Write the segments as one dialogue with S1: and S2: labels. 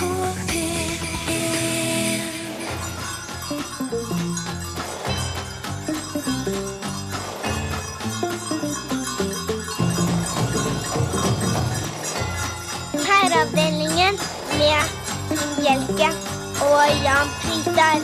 S1: NRK P1
S2: Herreavdelingen med Finn Bjelke og Jan Fritar.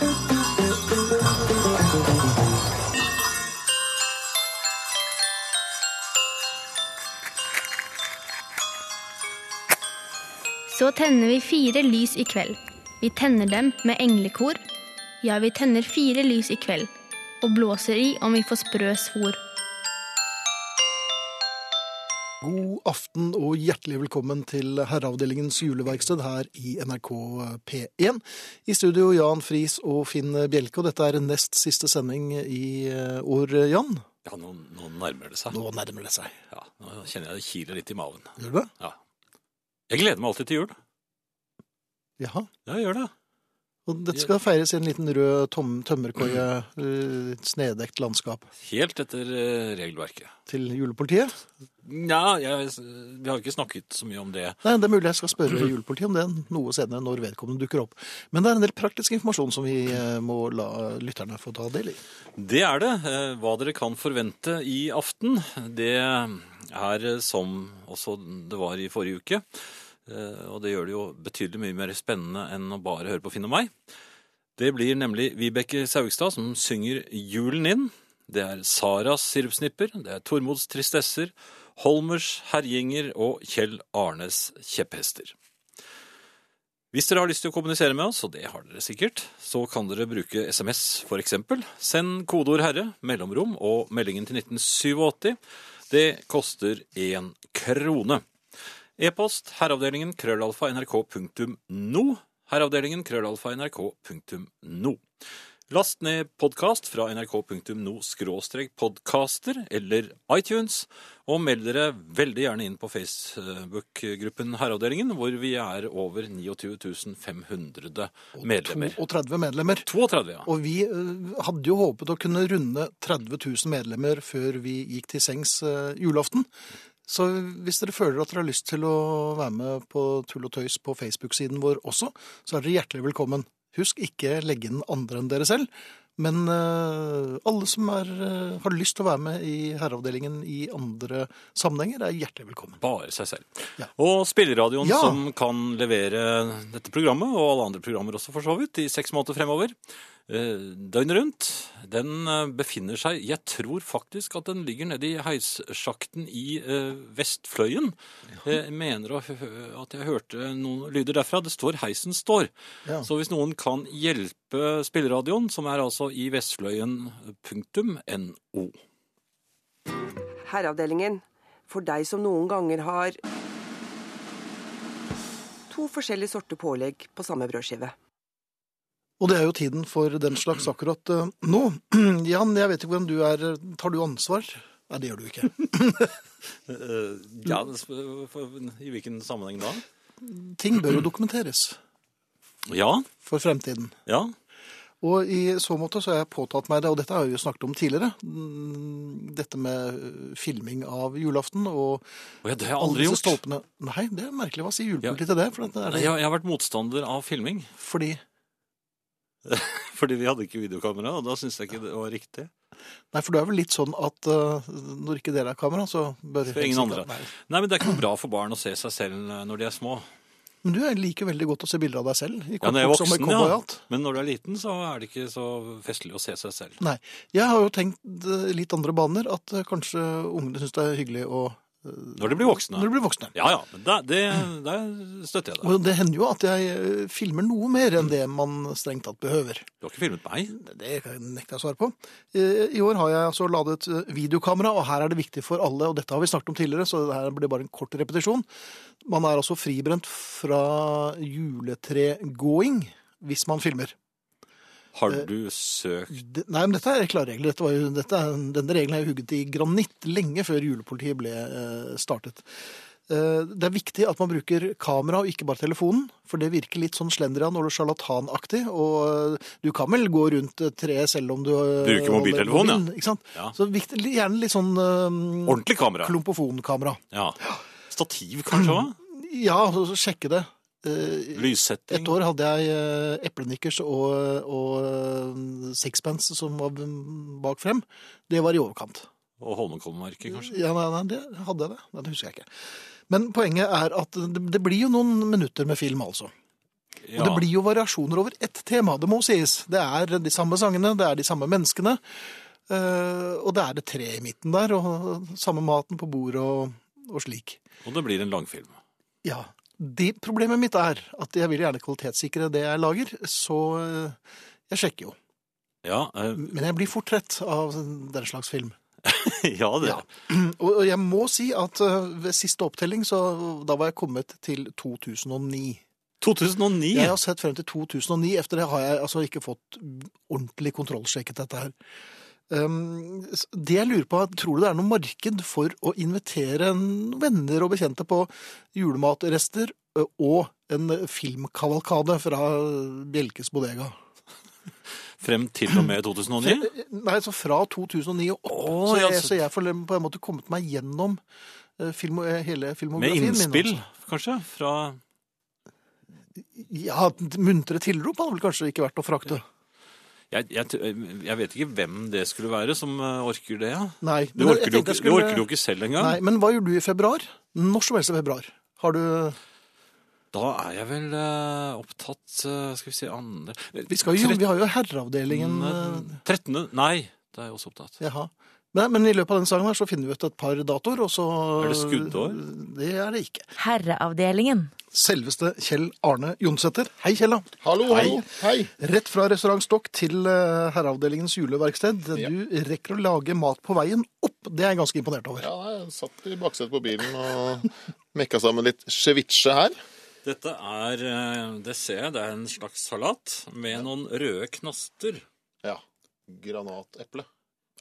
S3: Så tenner vi fire lys i kveld. Vi tenner dem med englekor. Ja, vi tenner fire lys i kveld. Og blåser i om vi får sprø svor.
S4: God aften og hjertelig velkommen til Herreavdelingens juleverksted her i NRK P1. I studio Jan Friis og Finn Bjelke, og dette er nest siste sending i eh, år, Jan.
S5: Ja, nå, nå nærmer det seg.
S4: Nå nærmer det seg.
S5: Ja, nå kjenner jeg det kiler litt i maven.
S4: Gjør du det?
S5: Ja. Jeg gleder meg alltid til jul.
S4: Jaha.
S5: Ja, jeg gjør det.
S4: Og dette skal feires i en liten rød tømmerkoie, eh, snedekt landskap.
S5: Helt etter eh, regelverket.
S4: Til julepolitiet?
S5: Nja, jeg, vi har ikke snakket så mye om det.
S4: Nei, det er mulig jeg skal spørre julepolitiet om det noe senere når vedkommende dukker opp. Men det er en del praktisk informasjon som vi eh, må la lytterne få ta del i.
S5: Det er det. Hva dere kan forvente i aften, det er eh, som også det var i forrige uke. Eh, Og det gjør det jo betydelig mye mer spennende enn å bare høre på Finn og meg. Det blir nemlig Vibeke Saugstad som synger julen inn. Det er Saras sirupsnipper, det er Tormods tristesser, Holmers herjinger og Kjell Arnes kjepphester. Hvis dere har lyst til å kommunisere med oss, og det har dere sikkert, så kan dere bruke SMS for eksempel. Send kodeord 'herre', mellomrom og meldingen til 1987. Det koster én krone. E-post herreavdelingen krøllalfa nrk.no. Herreavdelingen krøllalfa nrk.no. Last ned podkast fra nrk.no podcaster eller iTunes, og meld dere veldig gjerne inn på Facebook-gruppen Herreavdelingen, hvor vi er over 29 500 medlemmer.
S4: 32 medlemmer.
S5: 32, ja.
S4: Og vi eh, hadde jo håpet å kunne runde 30 000 medlemmer før vi gikk til sengs eh, julaften. Så hvis dere føler at dere har lyst til å være med på Tull og tøys på Facebook-siden vår også, så er dere hjertelig velkommen. Husk ikke legge inn andre enn dere selv, men uh, alle som er, uh, har lyst til å være med i herreavdelingen i andre sammenhenger, er hjertelig velkommen.
S5: Bare seg selv.
S4: Ja.
S5: Og spilleradioen
S4: Ja.
S5: som kan levere dette programmet, og alle andre programmer også for så vidt, i seks måneder fremover, døgnet rundt, den eh, befinner seg Jeg tror faktisk at den ligger nede i heissjakten i eh, Vestfløyen. Jeg mener at jeg hørte noen lyder derfra. Det står 'Heisen står'.
S4: Ja.
S5: Så hvis noen kan hjelpe spilleradioen, som er altså i Vestfløyen.no.
S6: Herreavdelingen. For deg som noen ganger har to forskjellige sorter pålegg på samme brødskive.
S4: Og det er jo tiden for den slags akkurat eh, nå. Jan, jeg vet ikke hvordan du er. Tar du ansvar? Nei, det gjør du ikke.
S5: Eh, ja, det sp- for- i hvilken sammenheng da?
S4: Ting bør jo dokumenteres
S5: Ja,
S4: for fremtiden.
S5: ja.
S4: Og i så måte så har jeg påtatt meg det, og dette har vi jo snakket om tidligere, dette med eh, filming av julaften og
S5: oh, ja, det har jeg aldri gjort.
S4: stolpene. Nei, det er merkelig. Hva sier julepolitiet til det? Er det
S5: Jeg, jeg har vært motstander av filming,
S4: fordi
S5: fordi vi hadde ikke videokamera, og da syns jeg ikke det var riktig.
S4: Nei, for det er vel litt sånn at uh, når ikke dere har kamera, så bør
S5: For ingen andre.
S4: Nei.
S5: Nei, men det er ikke noe bra for barn å se seg selv eh, når de er små.
S4: Men du liker veldig godt å se bilder av deg selv i
S5: Ja, når jeg er voksen, ja. Men når du er liten, så er det ikke så festlig å se seg selv.
S4: Nei. Jeg har jo tenkt eh, litt andre baner, at kanskje ungene syns det er hyggelig å
S5: Når de blir voksne.
S4: Når de blir voksne.
S5: Ja, ja, men da- det, der støtter jeg deg.
S4: Og det hender jo at jeg eh, filmer noe mer enn det man strengt tatt behøver.
S5: Du har ikke filmet meg?
S4: Det nekter jeg å svare på. Eh, I år har jeg altså ladet eh, videokamera, og her er det viktig for alle, og dette har vi snakket om tidligere, så det her blir bare en kort repetisjon. Man er altså fribrent fra juletregåing hvis man filmer.
S5: Har
S4: Eh,
S5: du søkt
S4: Det- Nei, men dette er klare regler. Dette var jo, dette er, denne regelen er hugget i granitt lenge før julepolitiet ble eh, startet. Eh, Det er viktig at man bruker kamera og ikke bare telefonen, for det virker litt sånn slendrian og sjarlatanaktig. Og du kan vel gå rundt treet selv om du
S5: Bruker mobiltelefon, ja.
S4: Ikke sant?
S5: Ja.
S4: Så viktig, gjerne litt sånn eh,
S5: ordentlig kamera?
S4: klumpofonkamera.
S5: Ja. Stativ, kanskje Mm.
S4: Ja, så så sjekke det. Eh,
S5: Lyssetting.
S4: Et år hadde jeg eh, eplenikkers og, og eh, sixpence som var bak frem. Det var i overkant.
S5: Og Holmenkollmerket, kanskje.
S4: Ja, nei, nei, det hadde jeg det. Nei, det husker jeg ikke. Men poenget er at det, det blir jo noen minutter med film, altså.
S5: Ja.
S4: Og det blir jo variasjoner over ett tema, det må sies. Det er de samme sangene, det er de samme menneskene. og det er det tre i midten der, og samme maten på bordet og, og slik.
S5: Og det blir en langfilm.
S4: Ja. Det problemet mitt er at jeg vil gjerne kvalitetssikre det jeg lager, så eh, jeg sjekker jo.
S5: Ja, eh,
S4: Men jeg blir fort trett av den slags film.
S5: ja det.
S4: Ja. Og jeg må si at eh, ved siste opptelling, så da var jeg kommet til 2009.
S5: 2009.
S4: Jeg har sett frem til 2009. Etter det har jeg altså ikke fått ordentlig kontrollsjekket dette her. S- det jeg lurer på, tror du det er noe marked for å invitere venner og bekjente på julematrester og en filmkavalkade fra Bjelkes bodega?
S5: Frem til og med 2009.
S4: Nei, så fra 2009 og opp.
S5: Oh,
S4: så, jeg,
S5: så-
S4: så jeg får på en måte kommet meg gjennom eh, film, hele filmografien min.
S5: Med innspill,
S4: min
S5: kanskje, fra
S4: Ja, muntre tilrop hadde vel kanskje ikke vært å frakte.
S5: Jeg, jeg, jeg vet ikke hvem det skulle være som eh, orker det. Ja.
S4: Nei.
S5: Det orker, du,
S4: jeg
S5: det orker du ikke selv engang.
S4: Nei, men hva gjør du i februar? Når som helst i februar. Har du
S5: Da er jeg vel uh, opptatt uh, Skal vi se andre
S4: Vi, skal jo, vi har jo herreavdelingen eh,
S5: 13. Nei, da er jeg også opptatt.
S4: Jaha. Men, men i løpet av den sangen her så finner vi ut et par datoer, og så
S5: Er det skuddår?
S4: Det er det ikke.
S1: Herreavdelingen.
S4: Selveste Kjell Arne Jonsæter. Hei, Kjell.
S7: Hallo, hallo. Hei.
S4: Rett fra restaurant Stokk til eh, herreavdelingens juleverksted.
S7: Ja.
S4: Du rekker å lage mat på veien opp. Det er jeg ganske imponert over.
S7: Ja, nei, jeg satt i baksetet på bilen og mekka sammen litt ceviche her.
S5: Dette er eh, Det ser jeg, det er en slags salat med noen røde knaster.
S7: Ja. Granateple.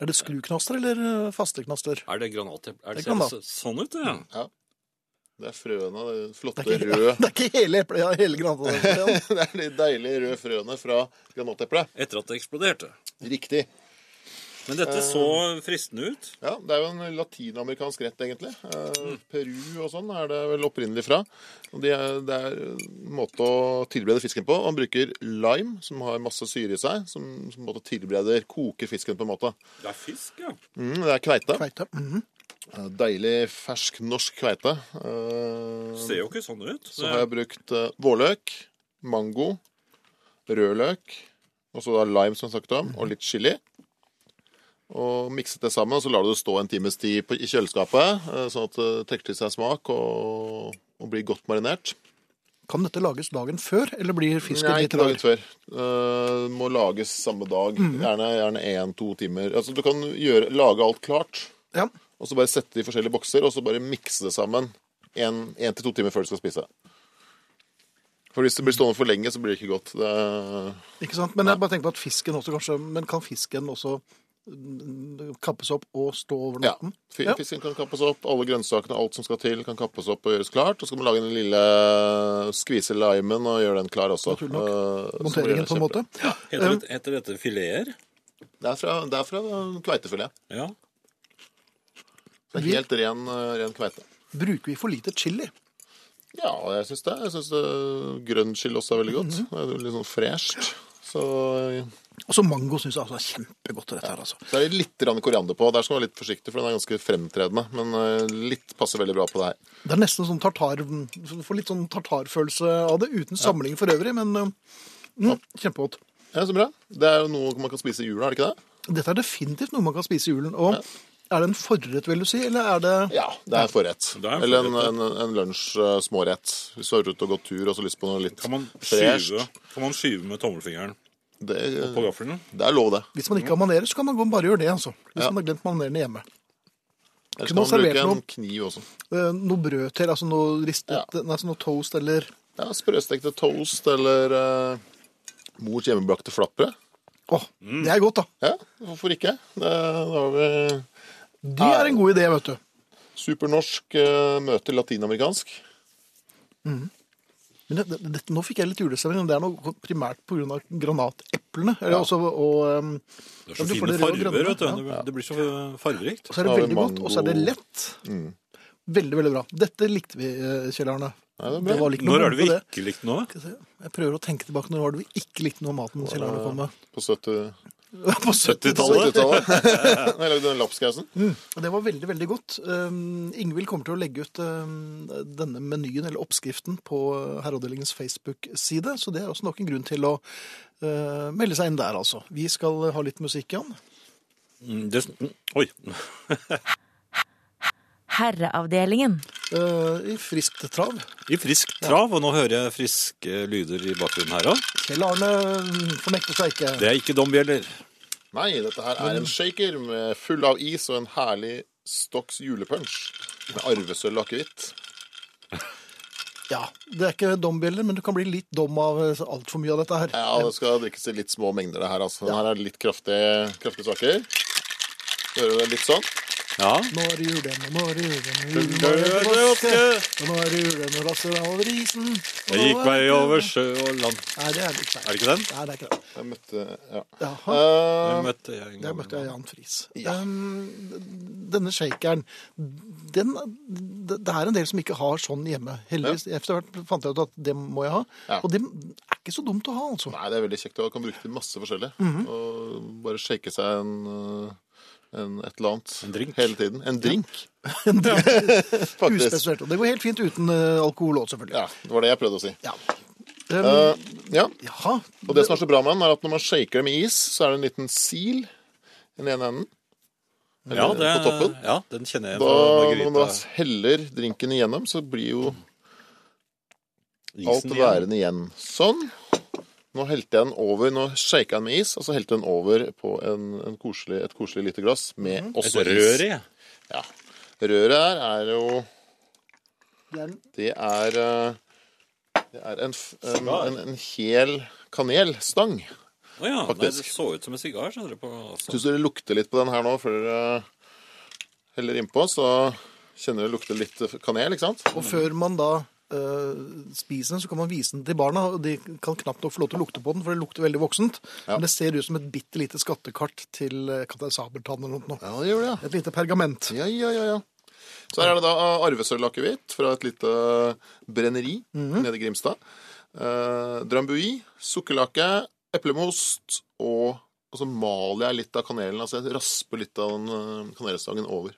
S4: Er det skruknaster eller eh, faste knaster?
S5: Er det granateple? Er det,
S4: Det
S5: ser det sånn ut, ja. Ja.
S7: Det er frøene, det
S4: Det
S7: flotte
S4: er ikke,
S7: røde
S4: det er ikke hele eplet, ja, hele granaten.
S7: Det er de deilige røde frøene fra granateplet.
S5: Etter at det eksploderte.
S7: Riktig.
S5: Men dette så fristende ut.
S7: Ja, det er jo en latinamerikansk rett, egentlig. Mm. Peru og sånn er det vel opprinnelig fra. Og det er, det er en måte å tilberede fisken på. Man bruker lime, som har masse syre i seg, som, som måte tilbereder, koker fisken på en måte.
S5: Det er fisk, ja.
S7: Mm, det er kveite.
S4: Kveite. Mm
S7: -hmm. Deilig, fersk norsk kveite. Uh,
S5: Ser jo ikke sånn ut.
S7: Så har jeg brukt uh, vårløk, mango, rødløk, og så lime, som jeg snakket om, og litt chili. Og mikset det sammen, og så lar du det stå en times tid i kjøleskapet, eh, sånn at det trekker til seg smak og, og blir godt marinert.
S4: Kan dette lages dagen før, eller blir fisken
S7: Nei,
S4: litt
S7: ikke dagen
S4: rar?
S7: før. Uh, må lages samme dag. Gjerne gjerne én-to timer. Altså, du kan gjøre, lage alt klart,
S4: Ja.
S7: og så bare sette det i forskjellige bokser, og så bare mikse det sammen én til to timer før du skal spise. For hvis det blir stående for lenge, så blir det ikke godt. Det,
S4: Ikke sant? Men jeg bare tenker på at fisken også kanskje Men kan fisken også mm, kappes opp og stå over natten? Ja.
S7: Fisken kan kappes opp, alle grønnsakene, alt som skal til, kan kappes opp og gjøres klart. Og så skal man lage den lille skvise limen og gjøre den klar også.
S4: Naturlig nok.
S7: Eh,
S4: Monteringen på en måte?
S5: Heter, det, heter dette fileter?
S7: Det er fra, det er fra kveitefilet.
S5: Ja.
S7: Det er helt ren, eh, ren kveite.
S4: Bruker vi for lite chili?
S7: Ja, jeg syns det. Jeg syns grønn chili også er veldig godt.
S4: Mhm.
S7: Det er litt sånn fresht. Så,
S4: Og så mango syns jeg altså er kjempegodt. dette her, altså.
S7: så er det litt grann koriander på. Der skal man være litt forsiktig, for den er ganske fremtredende. Men eh, litt passer veldig bra på det her.
S4: Det er nesten sånn tartar Du får litt sånn tartarfølelse av det, uten samling for øvrig, men uh, mm, kjempegodt.
S7: Ja, Så bra. Det er jo noe man kan spise i jula, er det ikke det?
S4: Dette er definitivt noe man kan spise i julen. Og er det en forrett, vil du si, eller er det
S7: Ja, det er forrett.
S5: Det er en
S7: Eller en, en, en lunsj eh. Hvis du har ute og gått tur og så lyst på noe litt
S5: Kan man
S7: fresht.
S5: kan man skyve med tommelfingeren
S7: Det,
S5: på gaffelen?
S7: det er lov, det.
S4: Hvis man ikke har manerer, så kan man bare gjøre det, altså. Hvis
S7: Ja.
S4: man har glemt manerene hjemme.
S7: Eller
S4: Kunne
S7: kan man bruke en
S4: noe-
S7: kniv også.
S4: Eh, noe brød til, altså noe ristet,
S7: Ja.
S4: altså noe toast eller
S7: Ja, Sprøstekte toast eller uh, mors hjemmebrakte flatbrød.
S4: Åh, det er godt, da.
S7: Ja, hvorfor ikke? Det, da har vi
S4: Det er en god idé, vet du.
S7: supernorsk uh, møter latinamerikansk.
S4: Men det, det, nå fikk jeg litt julestemning. Det er noe primært pga. granateplene. Ja. også, og, um,
S5: Det er så fine farger, vet du.
S4: ja.
S5: Det- blir så fargerikt.
S4: og så er det veldig godt, og så er det
S7: lett.
S4: lett. Veldig, veldig bra. Dette likte vi, eh, Kjell Arne.
S7: Nei, det
S4: Det var
S5: Når er det vi ikke likte noe?
S4: Jeg prøver å tenke tilbake. Når var det vi ikke likte noe av maten Kjell Arne kom med?
S7: På 70
S4: På 70-tallet.
S7: 70-tallet. Jeg lagde den lapskausen.
S4: Mm. Det var veldig, veldig godt. Um, Ingvild kommer til å legge ut um, denne menyen, eller oppskriften, på Herreavdelingens Facebook-side. Så det er også nok en grunn til å uh, melde seg inn der, altså. Vi skal ha litt musikk, Jan.
S5: Mm, Det, mm, oi.
S1: Herreavdelingen.
S4: Uh, I friskt trav.
S5: I frisk trav, og nå hører jeg friske lyder i bakgrunnen her òg.
S4: Kjell Arne um, fornekter seg ikke.
S5: Det er ikke dombjeller.
S7: Nei, dette her er en shaker med full av is og en herlig Stocks julepunch med arvesølv og akevitt.
S4: Ja, Det er ikke dombjeller, men du kan bli litt dom av uh, altfor mye av dette her.
S7: Ja, det skal drikkes i litt små mengder, det her. altså. Ja. her er litt kraftige, kraftige saker. Hører du det litt sånn?
S5: Ja.
S4: Nå er det julen, og nå er det julen, julen var etter påske, og nå er det julen rasser over isen.
S5: Jeg gikk vei over sjø og land.
S4: Nei, det er det ikke.
S5: Er det ikke den?
S4: Nei, det er ikke den.
S7: Jeg møtte Ja.
S4: Jaha,
S7: Eh,
S5: møtte jeg en
S4: der møtte jeg. Jan Friis. Um, denne shakeren, den, det det er en del som ikke har sånn hjemme. Heldigvis, Etter hvert fant jeg ut at det må jeg ha.
S7: Ja.
S4: Og det er ikke så dumt å ha, altså.
S7: Nei, det er veldig kjekt. Du kan bruke til masse forskjellig.
S4: Mhm.
S7: Og bare shake seg en, uh, en et eller annet
S5: En drink.
S7: hele tiden. En drink,
S4: En
S7: drink.
S4: Uspesielt. Og det går helt fint uten uh, alkohol òg, selvfølgelig.
S7: Ja, det var det jeg prøvde å si.
S4: Ja. Um,
S7: uh, ja,
S4: jaha.
S7: Og det som er så bra med den, er at når man shaker det med is, så er det en liten sil i den ene enden.
S5: Ja, det,
S7: på toppen.
S5: ja, den kjenner jeg
S7: Da, når man da heller drinken igjennom, så blir jo alt
S5: Isen igjen.
S7: værende igjen. Sånn. Nå helte jeg den over, nå shaka jeg den med is, og så helte jeg den over på en, en koselig, et koselig lite glass med
S5: mm.
S7: også
S5: rør
S7: is.
S5: i.
S7: Ja. Røret her er jo
S4: Det er den.
S7: Det er eh, Det er en, en, en, en hel kanelstang.
S5: Å ja, nei, det så ut som en sigar. skjønner du, på avstand.
S7: Syns dere lukter litt på den her nå før dere heller innpå, så kjenner dere lukter litt kanel, ikke sant?
S4: Og før man da spiser den, så kan man vise den til barna. og De kan knapt nok få lov til å lukte på den, for det lukter veldig voksent.
S7: Ja.
S4: Men det ser ut som et bitte lite skattekart til uh, Kaptein Sabeltann eller noe.
S7: Ja, det gjør det.
S4: Et lite pergament.
S7: Ja, ja, ja, ja. Så her er det da arvesølvakevitt fra et lite brenneri nede i Grimstad. Eh, Drambui, sukkerlake, eplemost og og så maler jeg litt av kanelen. altså Jeg rasper litt av den eh, kanelstangen over.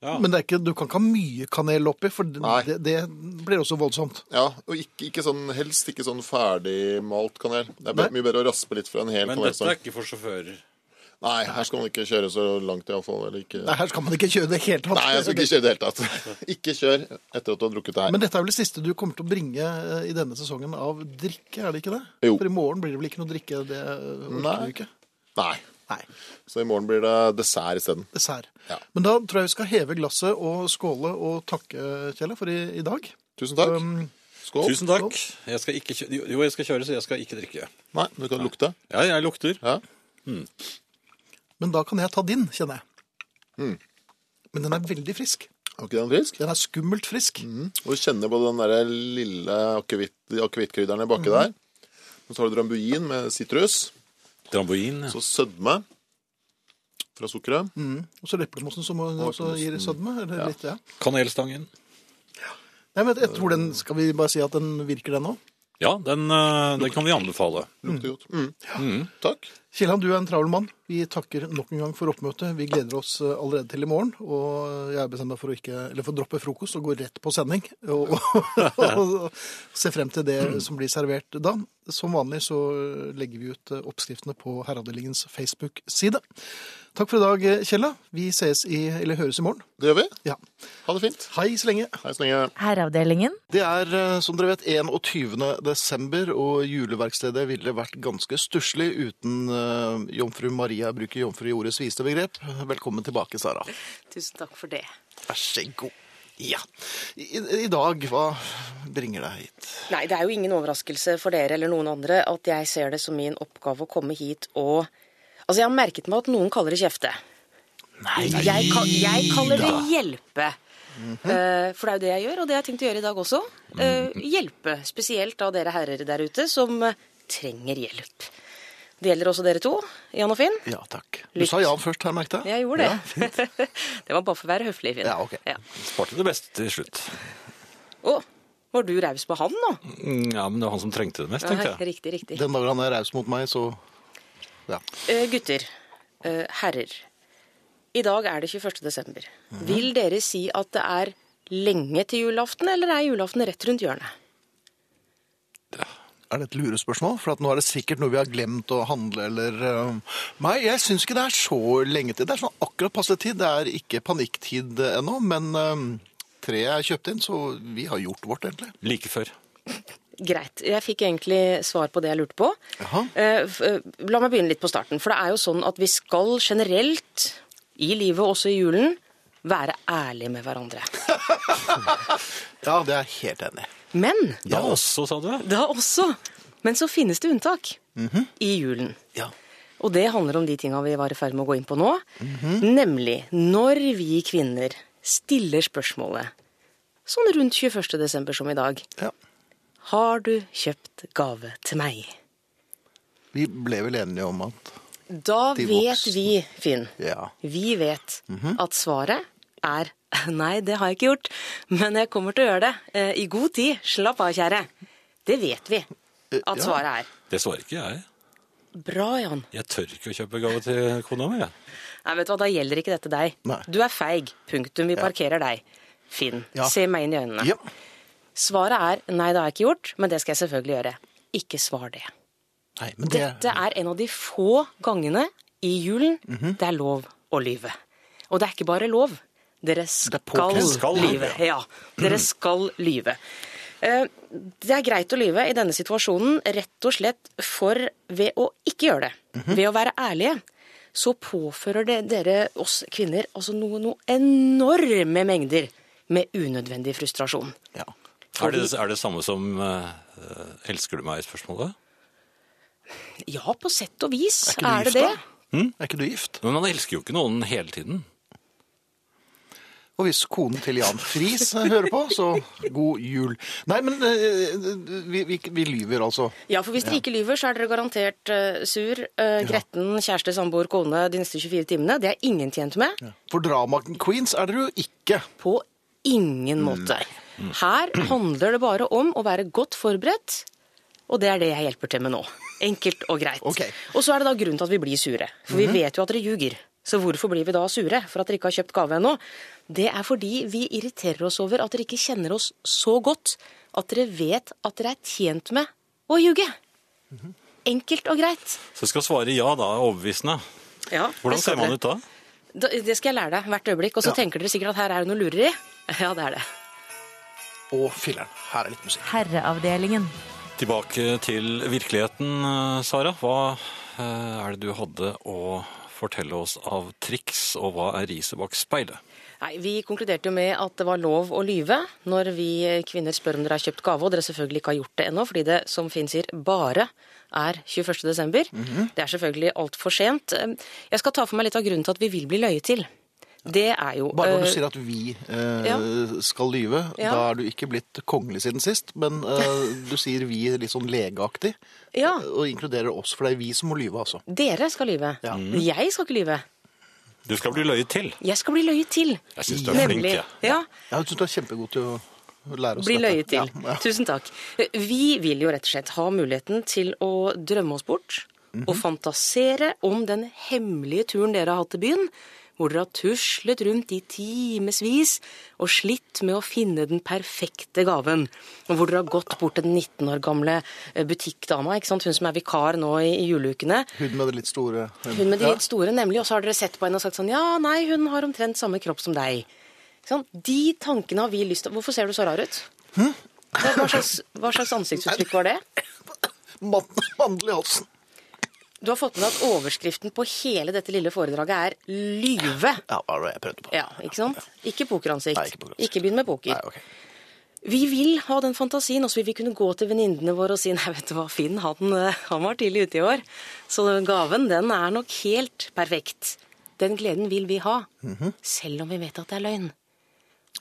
S5: Ja.
S4: Men det er ikke, du kan ikke ha mye kanel oppi, for det, det, det blir også voldsomt.
S7: Ja, Og ikke, ikke sånn, helst ikke sånn ferdigmalt kanel. Det er
S4: Nei.
S7: mye bedre å raspe litt fra en hel
S5: Men dette er ikke for sjåfører.
S7: Nei, her skal man ikke kjøre så langt iallfall. Eller ikke
S4: Nei, her skal man ikke kjøre det helt tatt.
S7: Nei, jeg skal ikke kjøre det helt tatt. Ikke kjør etter at du har drukket det her.
S4: Men dette er vel det siste du kommer til å bringe eh, i denne sesongen av drikke, er det ikke det?
S7: Jo.
S4: For i morgen blir det vel ikke noe drikke? Det orker
S7: Nei.
S4: du ikke.
S7: Nei.
S4: Nei.
S7: Så i morgen blir det dessert isteden.
S4: Dessert.
S7: Ja.
S4: Men da tror jeg vi skal heve glasset og skåle og takke, Kjelle, for i, i dag.
S7: Tusen takk.
S4: Um,
S7: Skål.
S5: Tusen takk. Jeg skal ikke kjøre, jo, jeg skal kjøre, så jeg skal ikke drikke.
S7: Nei, du kan lukte.
S5: Ja, jeg lukter.
S7: Ja.
S4: men da kan jeg ta din, kjenner jeg.
S7: Mm.
S4: Men den er veldig frisk.
S7: Er ikke den frisk?
S4: Den er skummelt frisk.
S7: Og du kjenner på den der lille akevittkrydderen baki mm. der. Og så har du drambuin med sitrus.
S5: Drambuin. Ja.
S7: Så sødme fra sukkeret.
S4: Mm. Og så leplemossen som også gir sødme. Eller
S7: Ja.
S4: litt, ja.
S5: Kanelstangen.
S4: Nei, men jeg tror den, Skal vi bare si at den virker, den òg?
S5: Ja, den, eh, den kan vi anbefale.
S7: Lukter godt. Mm. Takk.
S4: Kielland, du er en travel mann. Vi takker nok en gang for oppmøtet. Vi gleder oss eh, allerede til i morgen. Og jeg har bestemt meg for å ikke, eller for å droppe frokost og gå rett på sending. Og, og se frem til det som blir servert da. Som vanlig så legger vi ut eh, oppskriftene på Herreavdelingens Facebook-side. Takk for i dag, eh, Kjella. Vi ses i, eller høres i morgen.
S7: Det gjør vi.
S4: Ja.
S7: Ha det fint.
S4: Hei så lenge.
S7: Hei så lenge.
S1: Herreavdelingen.
S4: Det er, eh, som dere vet, 21. desember, og juleverkstedet ville vært ganske stusslig uten uh, jomfru Maria bruker jomfru i ordets viste begrep. Velkommen tilbake, Sara.
S8: Tusen takk for det.
S4: Vær så god. Ja. I, I dag, hva bringer deg hit?
S8: Nei, det er jo ingen overraskelse for dere eller noen andre at jeg ser det som min oppgave å komme hit og Altså, jeg har merket meg at noen kaller det kjefte.
S4: Nei,
S8: Jeg, ka- jeg kaller det hjelpe. Eh, for det er jo det jeg gjør, og det har jeg tenkt å gjøre i dag også. Eh, hjelpe spesielt av dere herrer der ute som eh, trenger hjelp. Det gjelder også dere to, Jan og Finn.
S4: Ja, takk. Du sa Jan først her, merket jeg.
S8: Jeg gjorde
S4: Ja,
S8: det. det var bare for å være høflig, Finn.
S4: Ja, ok.
S8: Ja.
S5: Sparte det beste til slutt.
S8: Å, Var du raus på han nå?
S5: Mm, Ja, men det var han som trengte det mest, tenkte
S8: Ja,
S5: jeg.
S8: riktig, riktig.
S4: Den dagen han er raus mot meg, så ja.
S8: Eh, gutter, eh, herrer. I dag er det 21. desember.
S4: Mhm.
S8: Vil dere si at det er lenge til julaften, eller er julaften rett rundt hjørnet?
S4: Er det et lurespørsmål? For at nå er det sikkert noe vi har glemt å handle, eller uh, Nei, jeg syns ikke det er så lenge til. Det er sånn akkurat passe tid. Det er ikke panikktid ennå, men treet er kjøpt inn, så vi har gjort vårt, egentlig.
S5: Like før.
S8: Greit. Jeg fikk egentlig svar på det jeg lurte på.
S4: Jaha.
S8: Eh, eh, La meg begynne litt på starten. For det er jo sånn at vi skal generelt, i livet også i julen, være ærlige med hverandre.
S4: Ja, det er jeg helt enig i.
S8: Men
S5: Da også, sa du?
S8: da også. Men så finnes det unntak i julen.
S4: Ja.
S8: Og det handler om de tinga vi var i ferd med å gå inn på nå. Nemlig når vi kvinner stiller spørsmålet sånn rundt 21. desember som i dag.
S4: ja.
S8: Har du kjøpt gave til meg?
S4: Vi ble vel enige om at
S8: Da
S4: De
S8: vet vi, Finn,
S4: Ja.
S8: vi vet at svaret er nei, det har jeg ikke gjort, men jeg kommer til å gjøre det eh, i god tid. Slapp av, kjære. Det vet vi
S4: Eh,
S8: at
S4: ja.
S8: svaret er.
S5: Det svarer ikke jeg.
S8: Bra, Jan.
S5: Jeg tør ikke å kjøpe gave til kona mi.
S8: Nei, vet du hva, Da gjelder ikke dette deg.
S4: Nei.
S8: Du er feig. Punktum. Vi parkerer deg. Finn,
S4: Ja.
S8: se meg inn i øynene.
S4: ja.
S8: Svaret er nei, det har jeg ikke gjort, men det skal jeg selvfølgelig gjøre. Ikke svar det.
S4: Nei, men det
S8: Dette er en av de få gangene i julen
S4: Mhm.
S8: det er lov å lyve. Og det er ikke bare lov. Dere skal.
S5: Skal
S8: lyve. Ja, dere skal lyve. Eh, Det er greit å lyve i denne situasjonen rett og slett for ved å ikke gjøre det,
S4: Mhm.
S8: ved å være ærlige, så påfører det dere oss kvinner altså noe, noe enorme mengder med unødvendig frustrasjon.
S4: ja.
S5: Er det er det samme som uh, elsker du meg-spørsmålet?
S8: Ja, på sett og vis
S4: Er
S8: er det
S4: gift,
S8: det.
S4: Hm? Er ikke du gift?
S5: Men man elsker jo ikke noen hele tiden.
S4: Og hvis konen til Jan Friis hører på, så god jul. Nei, men eh, vi, vi, vi lyver altså.
S8: Ja, for hvis dere ikke lyver, så er dere garantert sur, gretten, kjæreste, samboer, kone de neste 24 timene. Det er ingen tjent med.
S4: For drama queens er dere jo ikke.
S8: På ingen måte. Her handler det bare om å være godt forberedt, og det er det jeg hjelper til med nå. Enkelt og greit.
S4: Okay.
S8: Og så er det da grunnen til at vi blir sure. For vi vet jo at dere ljuger. Så hvorfor blir vi da sure for at dere ikke har kjøpt gave ennå? Det er fordi vi irriterer oss over at dere ikke kjenner oss så godt at dere vet at dere er tjent med å ljuge. Enkelt og greit.
S5: Så jeg skal svare ja da, overbevisende.
S8: Ja,
S5: Hvordan ser man ut da?
S8: Da- Det skal jeg lære deg hvert øyeblikk. Og så
S4: Ja.
S8: tenker dere sikkert at her er det noe lureri. Ja, det er det.
S4: Å, filler'n, her er litt musikk.
S1: Herreavdelingen.
S5: Tilbake til virkeligheten, eh, Sara. Hva eh, er det du hadde å fortelle oss av triks, og hva er riset bak speilet?
S8: Nei, Vi konkluderte jo med at det var lov å lyve når vi kvinner spør om dere har kjøpt gave, og dere selvfølgelig ikke har gjort det ennå, fordi det, som Finn sier, bare er 21. desember. Det er selvfølgelig altfor sent. Jeg skal ta for meg litt av grunnen til at vi vil bli løyet til. Det er jo
S4: Bare når du
S8: eh,
S4: sier at vi eh,
S8: ja.
S4: skal lyve,
S8: Ja.
S4: da er du ikke blitt kongelig siden sist, men eh, du sier vi litt sånn legeaktig,
S8: Ja.
S4: og inkluderer oss, for det er vi som må lyve, altså.
S8: Dere skal lyve.
S4: Ja.
S8: Jeg skal ikke lyve.
S5: Du skal bli løyet til.
S8: Jeg skal bli løyet til.
S5: Jeg syns du er flink,
S8: Nemlig.
S5: jeg.
S8: Ja.
S4: Jeg syns du er kjempegod til å lære oss
S8: Bli
S4: dette.
S8: løyet til.
S4: Ja, ja.
S8: Tusen takk. Vi vil jo rett og slett ha muligheten til å drømme oss bort
S4: Mhm.
S8: og fantasere om den hemmelige turen dere har hatt til byen, hvor dere har tuslet rundt i timevis og slitt med å finne den perfekte gaven. Og hvor dere har gått bort til den 19 år gamle eh, butikkdama, ikke sant? hun som er vikar nå i, i juleukene.
S4: Hun med det litt store
S8: Hun med de litt store, nemlig. Og så har dere sett på henne og sagt sånn Ja, nei, hun har omtrent samme kropp som deg. Sånn? De tankene har vi lyst til Hvorfor ser du så rar ut?
S4: Hm?
S8: Hva, slags, hva slags ansiktsuttrykk var det?
S4: Man, Mandel i halsen.
S8: Du har fått med at overskriften på hele dette lille foredraget er 'lyve'.
S4: Ja, det jeg prøvde på?
S8: Ja, ikke sant? Ikke pokeransikt.
S4: Nei, ikke pokeransikt.
S8: Ikke begynn med poker.
S4: Nei, ok.
S8: Vi vil ha den fantasien, og så vil vi kunne gå til venninnene våre og si nei, vet du hva, Finn han, eh, han var tidlig ute i år, så gaven den er nok helt perfekt. Den gleden vil vi ha, selv om vi vet at det er løgn.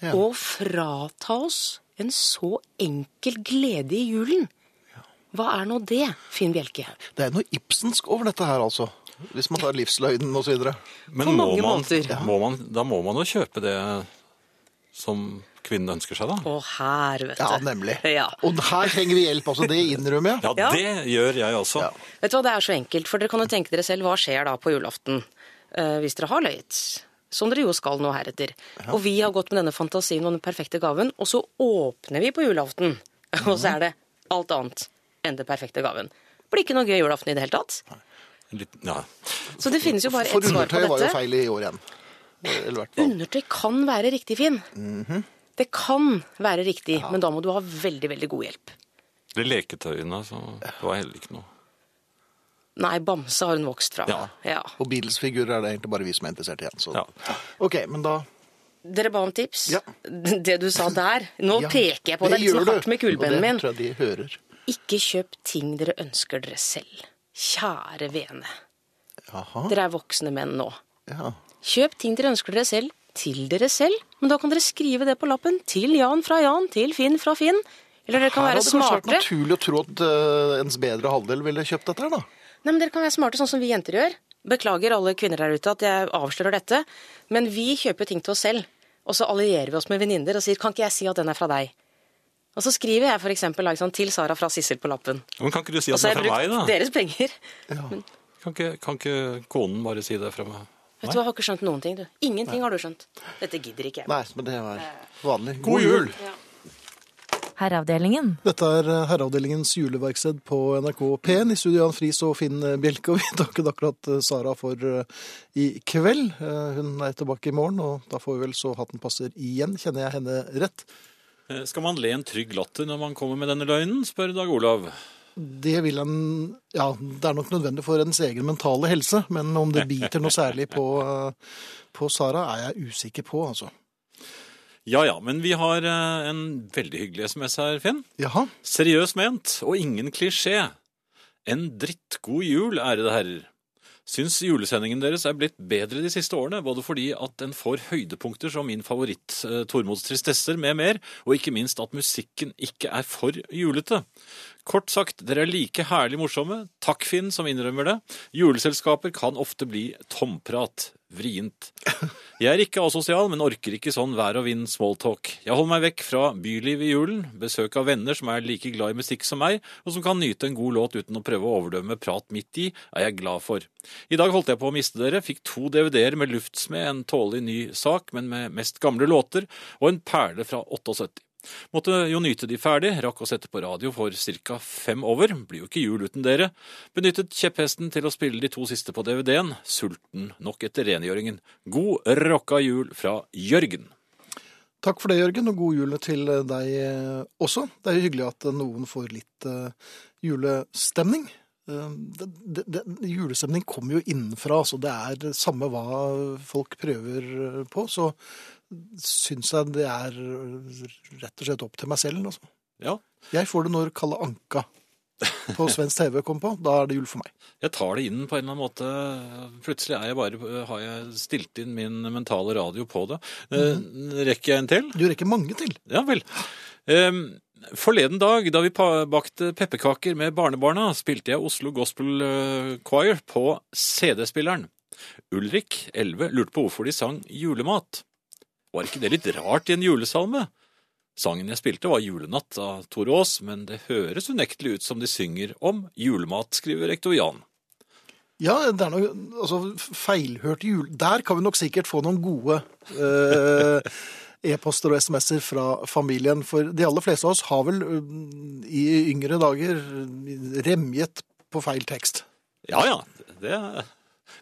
S4: Ja.
S8: Å frata oss en så enkel glede i julen. Hva er nå det, Finn Bjelke?
S4: Det er noe Ibsensk over dette her, altså. Hvis man tar livsløgnen og så videre.
S5: Men
S8: På
S5: må
S8: mange
S5: man,
S8: måter.
S5: må man, da må man jo kjøpe det som kvinnen ønsker seg, da.
S8: Og her, vet du.
S4: Ja, nemlig.
S8: Ja.
S4: Og her trenger vi hjelp, altså. Det innrømmer jeg.
S5: Ja,
S8: Ja.
S5: det gjør jeg også.
S4: Ja.
S8: Vet du hva, Det er så enkelt, for dere kan jo tenke dere selv hva skjer da på julaften Uh, hvis dere har løyet. Som dere jo skal nå heretter. Og vi har gått med denne fantasien og den perfekte gaven, og så åpner vi på julaften. Og så er det alt annet enn den perfekte gaven. Det Blir ikke noe gøy julaften i det hele tatt.
S5: Litt, ja.
S8: Så det finnes jo bare ett svar på dette.
S4: For undertøy var jo feil i år igjen. Eller hvert fall.
S8: Undertøy kan være riktig, Finn.
S4: -hmm.
S8: Det kan være riktig, men da må du ha veldig, veldig god hjelp.
S5: De leketøyene, så det var heller ikke noe.
S8: Nei, bamse har hun vokst fra.
S5: Ja.
S8: ja.
S4: Og Beatles-figurer er det egentlig bare vi som er interessert i. Så.
S5: Ja.
S4: OK, men da
S8: Dere ba om tips.
S4: Ja.
S8: Det du sa der Nå
S4: Ja,
S8: peker jeg på deg litt sånn hardt med kulepennen
S4: Og
S8: min.
S4: det tror jeg de hører.
S8: Ikke kjøp ting dere ønsker dere selv. Kjære vene.
S4: Aha.
S8: Dere er voksne menn nå.
S4: Ja.
S8: Kjøp ting dere ønsker dere selv, til dere selv. Men da kan dere skrive det på lappen. Til Jan fra Jan, til Finn fra Finn. Eller dere kan
S4: Her
S8: være
S4: hadde det vært naturlig å tro at eh, ens bedre halvdel ville kjøpt dette her, da.
S8: Nei, men Dere kan være smarte, sånn som vi jenter gjør. Beklager alle kvinner der ute at jeg avslører dette, men vi kjøper ting til oss selv. Og så allierer vi oss med venninner og sier 'kan ikke jeg si at den er fra deg'? Og så skriver jeg for eksempel sånn, 'til Sara fra Sissel' på lappen.
S5: Men kan ikke du si
S8: Og
S5: at
S8: så
S5: det
S8: har
S5: er
S8: jeg
S5: fra meg,
S8: brukt deres penger.
S5: Kan ikke, kan ikke konen bare si det fra meg?
S8: Vet du hva, jeg har ikke skjønt noen ting, du. Ingenting har du skjønt. Dette gidder ikke jeg.
S4: Nei, men det var vanlig.
S5: God jul!
S1: Herreavdelingen.
S4: Dette er eh, Herreavdelingens juleverksted på NRK P1. I studio Jan Friis og Finn Bjelke. Og vi takket akkurat eh, Sara for eh, i kveld. Eh, Hun er tilbake i morgen, og da får vi vel så hatten passer igjen. Kjenner jeg henne rett?
S5: Eh, Skal man le en trygg latter når man kommer med denne løgnen, spør Dag Olav.
S4: Det vil en Ja, det er nok nødvendig for ens egen mentale helse, men om det biter noe særlig på, eh, på Sara, er jeg usikker på, altså.
S5: Ja ja, men vi har eh, en veldig hyggelig SMS her, Finn.
S4: Jaha.
S5: Seriøst ment, og ingen klisjé. En drittgod jul, ærede herrer. Syns julesendingen deres er blitt bedre de siste årene, både fordi at en får høydepunkter som min favoritt eh, Tormods tristesser med mer, og ikke minst at musikken ikke er for julete. Kort sagt, dere er like herlig morsomme. Takk, Finn, som innrømmer det. Juleselskaper kan ofte bli tomprat. Vrient. Jeg er ikke asosial, men orker ikke sånn vær og vind smalltalk. Jeg holder meg vekk fra byliv i julen, besøk av venner som er like glad i musikk som meg, og som kan nyte en god låt uten å prøve å overdømme prat midt i, er jeg glad for. I dag holdt jeg på å miste dere, fikk to DVD-er med luftsmed, en tålelig ny sak, men med mest gamle låter, og en perle fra 78. Måtte jo nyte de ferdig, rakk å sette på radio for ca. fem over, blir jo ikke jul uten dere. Benyttet kjepphesten til å spille de to siste på DVD-en, sulten nok etter rengjøringen. God rocka jul fra Jørgen.
S4: Takk for det, Jørgen, og god jul til deg også. Det er jo hyggelig at noen får litt eh, julestemning. Eh, det, det, det, julestemning kommer jo innenfra, så det er samme hva folk prøver på. Så syns jeg det er rett og slett opp til meg selv. Altså.
S5: Ja,
S4: Jeg får det når Kalle Anka på svensk TV kommer på. Da er det jul for meg.
S5: jeg tar det inn på en eller annen måte. Plutselig er jeg bare, har jeg stilt inn min mentale radio på det. Mm. Rekker jeg en til?
S4: Du rekker mange til.
S5: Ja vel. Um, Forleden dag, da vi bakte pepperkaker med barnebarna, spilte jeg Oslo Gospel eh, Choir på CD-spilleren. Ulrik, 11, lurte på hvorfor de sang julemat. Var ikke det litt rart i en julesalme? Sangen jeg spilte var Julenatt av Tore Aas, men det høres unektelig ut som de synger om julemat, skriver rektor Jan.
S4: Ja, det er noe altså, feilhørt jul. Der kan vi nok sikkert få noen gode eh, e-poster og SMS-er fra familien. For de aller fleste av oss har vel eh, i yngre dager remjet på feil tekst.
S5: Ja ja, det,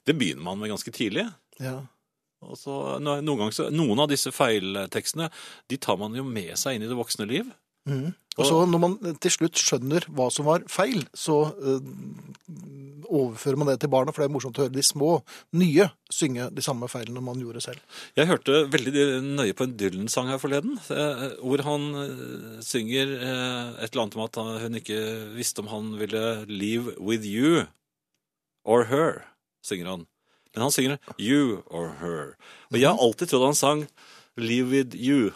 S5: det begynner man med ganske tidlig.
S4: Ja.
S5: Og så, no- noen, ganger så, noen av disse feiltekstene de tar man jo med seg inn i det voksne liv.
S4: Og så når man til slutt skjønner hva som var feil, så øh, overfører man det til barna, for det er morsomt å høre de små, nye, synge de samme feilene man gjorde selv.
S5: Jeg hørte veldig nøye på en Dylan-sang her forleden, eh, hvor han eh, synger et eller annet om at hun ikke visste om han ville live with you or her, synger han. Men han synger you or her. Og jeg har alltid trodd han sang live with you.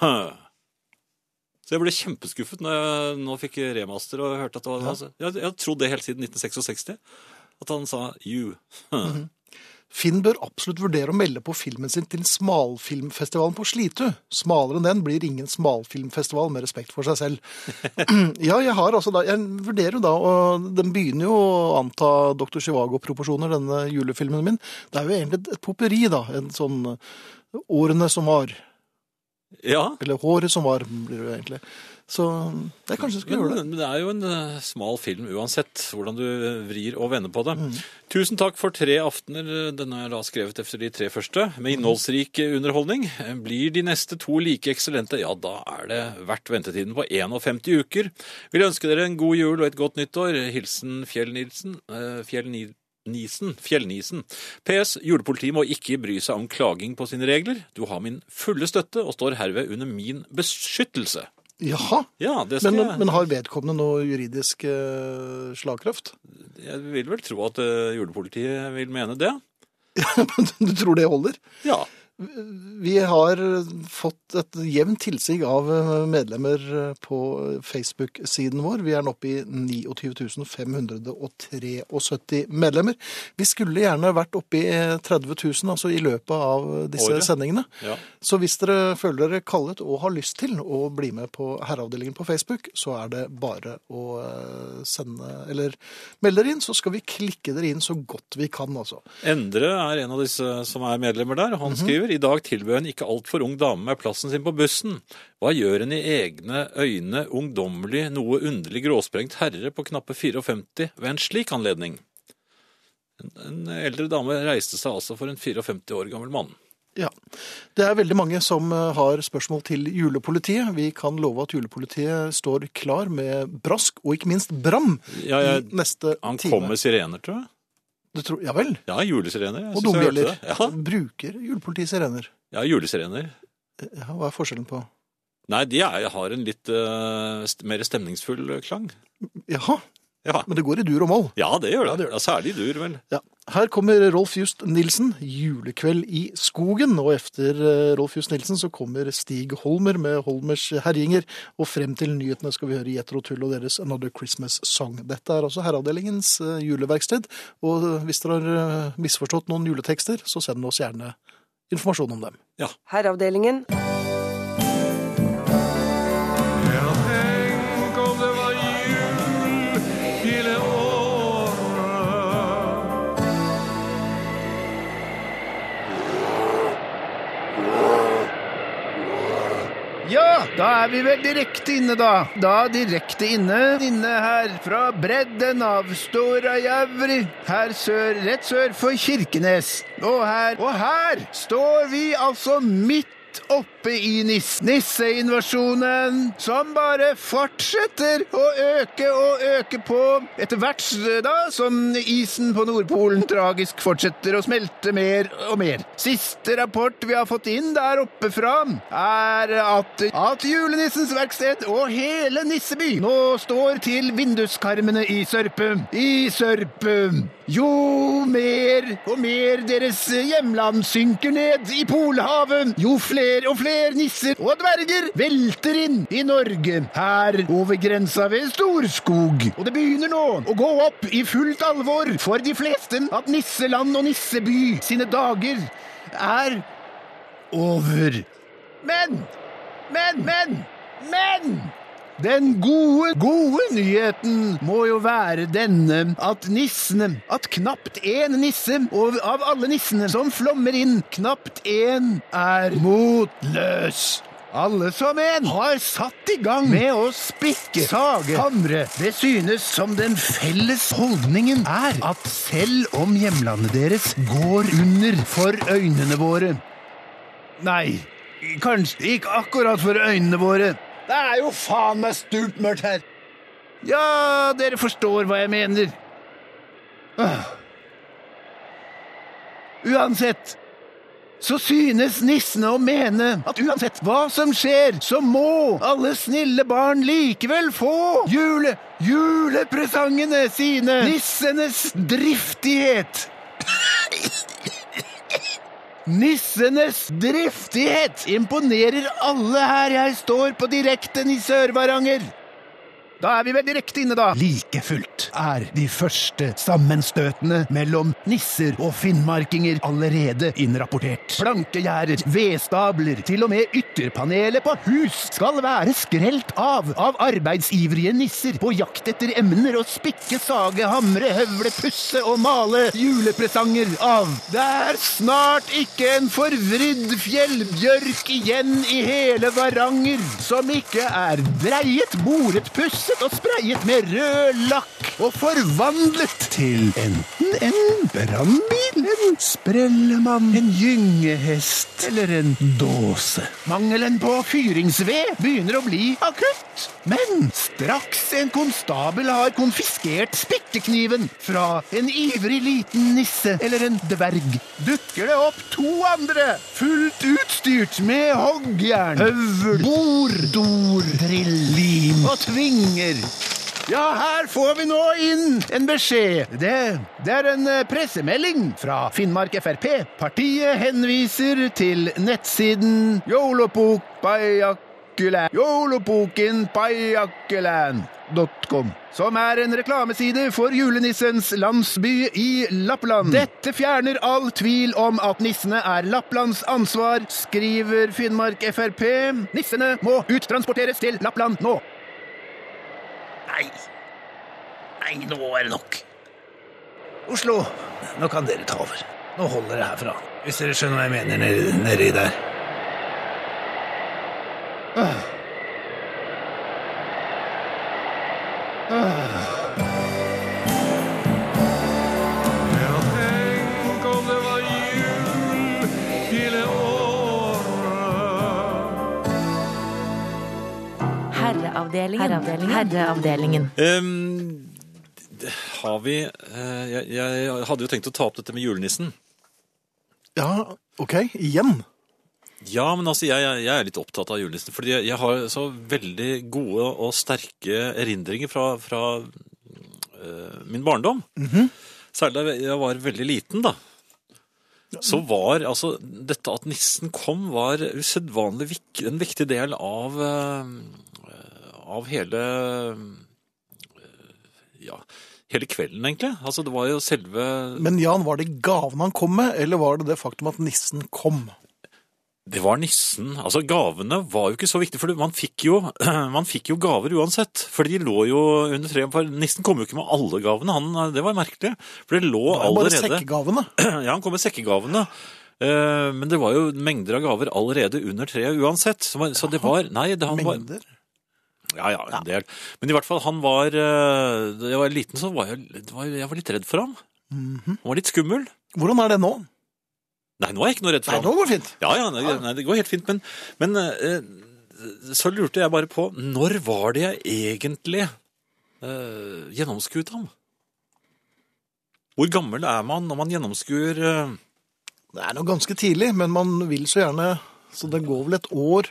S5: Huh. Så jeg ble kjempeskuffet når jeg nå fikk remaster og hørte at det var altså, Jeg jeg har trodd det helt siden 1966. At han sa you. Huh.
S4: Finn bør absolutt vurdere å melde på filmen sin til smalfilmfestivalen på Slitu. Smalere enn den blir ingen smalfilmfestival med respekt for seg selv. ja, jeg har altså da, jeg vurderer jo da, og den begynner jo å anta Dr. Chivago-proporsjoner, denne julefilmen min. Det er jo egentlig et popperi da, en sånn årene som var,
S5: Ja,
S4: eller håret som var, blir det jo egentlig. Så jeg kanskje skal gjøre det.
S5: men det er jo en eh, smal film uansett, hvordan du vrir og vender på det. Tusen takk for tre aftener. Denne er da skrevet efter de tre første, med innholdsrik underholdning. Blir de neste to like eksellente, ja, da er det verdt ventetiden på 51 uker. Vil ønske dere en god jul og et godt nyttår. Hilsen Fjell Nilsen. eh, Fjell Ni- Nisen, Fjellnisen. PS. Julepolitiet må ikke bry seg om klaging på sine regler. Du har min fulle støtte og står herved under min beskyttelse.
S4: Jaha,
S5: Ja, det skal
S4: men, men har vedkommende noe juridisk uh, slagkraft?
S5: Jeg vil vel tro at uh, julepolitiet vil mene det.
S4: Ja, men du tror det holder?
S5: Ja.
S4: Vi har fått et jevnt tilsig av medlemmer på Facebook-siden vår. Vi er nå oppe i 29 573 medlemmer. Vi skulle gjerne vært oppe i 30 000 altså i løpet av disse
S5: Året.
S4: sendingene.
S5: ja.
S4: Så hvis dere føler dere kallet og har lyst til å bli med på Herreavdelingen på Facebook, så er det bare å eh, sende eller melde dere inn, så skal vi klikke dere inn så godt vi kan, altså.
S5: Endre er en av disse som er medlemmer der. Han skriver i dag tilbød en ikke altfor ung dame med plassen sin på bussen. Hva gjør en i egne øyne ungdommelig, noe underlig gråsprengt herre på knappe 54 ved en slik anledning? En, en eldre dame reiste seg altså for en 54 år gammel mann.
S4: Ja. Det er veldig mange som eh, har spørsmål til julepolitiet. Vi kan love at julepolitiet står klar med brask, og ikke minst bram,
S5: Ja, jeg,
S4: i neste
S5: han
S4: time.
S5: kom med sirener, tror jeg.
S4: Tror, ja vel.
S5: Ja, julesirener.
S4: Og dombjeller.
S5: Ja,
S4: Bruker julepolitiet sirener?
S5: ja, julesirener.
S4: Ja, hva er forskjellen på
S5: Nei, de er, har en litt uh, mer stemningsfull klang.
S4: Jaha,
S5: Ja,
S4: men det går i dur og moll.
S5: ja det gjør det.
S4: Ja, det gjør det.
S5: Særlig dur, vel.
S4: Ja. Her kommer Rolf Just Nilsen, 'Julekveld i skogen'. Og etter eh, Rolf Just Nilsen så kommer Stig Holmer med Holmers herjinger. Og frem til nyhetene skal vi høre Jetro Tull og deres 'Another Christmas Song'. Dette er altså Herreavdelingens eh, juleverksted. Og hvis dere har eh, misforstått noen juletekster, så send oss gjerne informasjon om dem.
S9: Ja. Herreavdelingen. Da er vi vel direkte inne, da. Da direkte inne. Inne her fra bredden av Storajavri. Her sør, rett sør for Kirkenes. Og her, og her står vi altså midt oppe i nis nisseinvasjonen, som bare fortsetter å øke og øke på. Etter hvert da, som isen på Nordpolen tragisk fortsetter å smelte mer og mer. Siste rapport vi har fått inn der oppe fra, er at, at julenissens verksted og hele Nisseby nå står til vinduskarmene i Sørpe. I Sørpe. Jo mer og mer deres hjemland synker ned i Polhavet, jo flere og flere nisser og dverger velter inn i Norge, her over grensa ved Storskog. Og det begynner nå å gå opp i fullt alvor for de fleste at Nisseland og Nisseby sine dager er over. Men, men, men, men! Den gode, gode nyheten må jo være denne at nissene, at knapt én nisse og av alle nissene som flommer inn, knapt én er motløs. Alle som en har satt i gang med å spikke, sage, hamre. Det synes som den felles holdningen er at selv om hjemlandet deres går under for øynene våre Nei, kanskje ikke akkurat for øynene våre. Det er jo faen meg stupmørkt her. Ja, dere forstår hva jeg mener. Uansett så synes nissene å mene at uansett hva som skjer, så må alle snille barn likevel få jule... julepresangene sine. Nissenes driftighet. Nissenes driftighet imponerer alle her jeg står på direkten i Sør-Varanger. Da er vi vel direkte inne, da. Like fullt er de første sammenstøtene mellom nisser og finnmarkinger allerede innrapportert. Plankegjerder, vedstabler, til og med ytterpanelet på hus skal være skrelt av av arbeidsivrige nisser på jakt etter emner å spikke, sage, hamre, høvle, pusse og male julepresanger av. Det er snart ikke en forvridd fjellbjørk igjen i hele Varanger som ikke er dreiet, boret, pusset og sprayet med rød lakk og forvandlet til enten en brannbil, en sprellemann, en gyngehest eller en dåse. Mangelen på fyringsved begynner å bli akutt. Men straks en konstabel har konfiskert spyttekniven fra en ivrig liten nisse eller en dverg, dukker det opp to andre, fullt utstyrt med hoggjern, høvel, bor, dor, drill, lim og tvinger. Ja, her får vi nå inn en beskjed. Det, det er en eh, pressemelding fra Finnmark Frp. Partiet henviser til nettsiden Jolopokpajakkulan. Jolopokenpajakkulan.com. Som er en reklameside for julenissens landsby i Lappland. Dette fjerner all tvil om at nissene er Lapplands ansvar, skriver Finnmark Frp. Nissene må uttransporteres til Lappland nå. Nei. Nei, nå er det nok. Oslo, nå kan dere ta over. Nå holder det herfra. Hvis dere skjønner hva jeg mener nedi, nedi der. Ah. Ah.
S1: Herreavdelingen. Herreavdelingen. Herreavdelingen.
S5: Um, har vi eh, jeg, jeg hadde jo tenkt å ta opp dette med julenissen.
S4: Ja, ok. Igjen.
S5: Ja, men altså, jeg, jeg er litt opptatt av julenissen. Fordi jeg, jeg har så veldig gode og sterke erindringer fra, fra eh, min barndom. Særlig da jeg var veldig liten, da. Så var altså Dette at nissen kom, var usedvanlig en viktig del av eh, Av hele eh, Ja, hele kvelden, egentlig. Altså, det var jo selve
S4: Men Jan, var det gaven han kom med, eller var det det faktum at nissen kom?
S5: Det var nissen. Altså, gavene var jo ikke så viktige, for man fikk jo, man fikk jo gaver uansett. For de lå jo under treet. For nissen kom jo ikke med alle gavene. Han, det var merkelig. For det lå
S4: Det var bare sekkegavene.
S5: Ja, han kom med sekkegavene. Eh, Men det var jo mengder av gaver allerede under treet uansett. Så Så det var Nei, det, han var
S4: Mengder.
S5: Ja, ja, en del. Men i hvert fall, han var eh, Da jeg var liten, så var jeg, var, jeg var litt redd for ham.
S4: Mhm.
S5: Han var litt skummel.
S4: Hvordan er det nå?
S5: Nei, nå er jeg ikke noe redd for
S4: Nei,
S5: ham.
S4: nå går det fint.
S5: Ja, ja, nei, nei, det går helt fint, men, men eh, så lurte jeg bare på, når var det jeg egentlig eh, gjennomskuet ham? Hvor gammel er man når man gjennomskuer eh,
S4: Det er nå ganske tidlig, men man vil så gjerne Så det går vel et år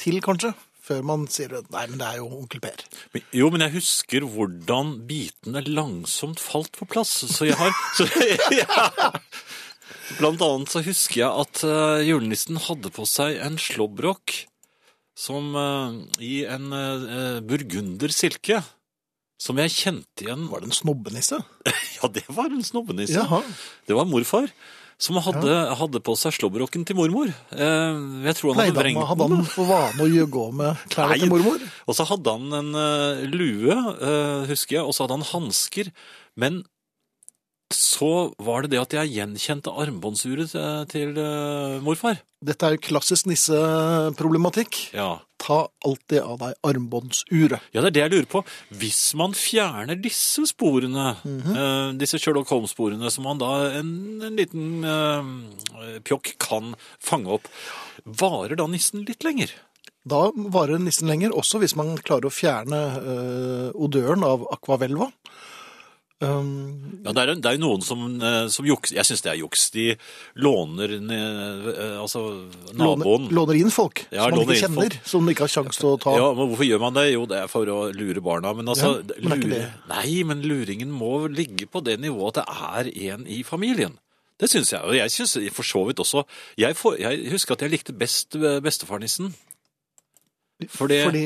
S4: til, kanskje, før man sier Nei, men det er jo onkel Per.
S5: men- Jo, men jeg husker hvordan bitene langsomt falt på plass, så jeg har så, ja. Blant annet så husker jeg at uh, julenissen hadde på seg en slåbrok som uh, i en uh, burgunder silke, som jeg kjente igjen
S4: Var det en snobbenisse?
S5: Ja, det var en snobbenisse.
S4: Jaha.
S5: Det var morfar som hadde, hadde på seg slåbroken til mormor. Eh, jeg tror han hadde
S4: Pleide
S5: vrengt
S4: han, hadde han for vane å gå med klærne til mormor?
S5: Og så hadde han en eh, lue, eh, husker jeg, og så hadde han hansker. Men så var det det at jeg gjenkjente armbåndsuret til, til eh, morfar.
S4: Dette er jo klassisk nisseproblematikk.
S5: Ja.
S4: Ta alltid av deg armbåndsuret.
S5: ja, det er det jeg lurer på. Hvis man fjerner disse sporene,
S4: mm
S5: -hmm. disse Sherlock Holmes-sporene, som man da en, en liten uh, pjokk kan fange opp, varer da nissen litt lenger?
S4: Da varer nissen lenger, også hvis man klarer å fjerne uh, odøren av aquavelva. Um,
S5: Ja, det er, det er noen som, eh, som juks. Jeg syns det er juks. De låner eh, altså naboen.
S4: låner, låner inn folk
S5: Ja,
S4: som man ikke
S5: kjenner,
S4: kjenner, som man ikke har sjanse til å ta.
S5: Ja, men Hvorfor gjør man det? Jo, det er for å lure barna. Men altså,
S4: Ja, men
S5: lure...
S4: det-
S5: Nei, men luringen må ligge på det nivået at det er en i familien. Det syns jeg. Og jeg syns for så vidt også jeg, for, jeg husker at jeg likte best bestefarnissen. Fordi,
S4: Fordi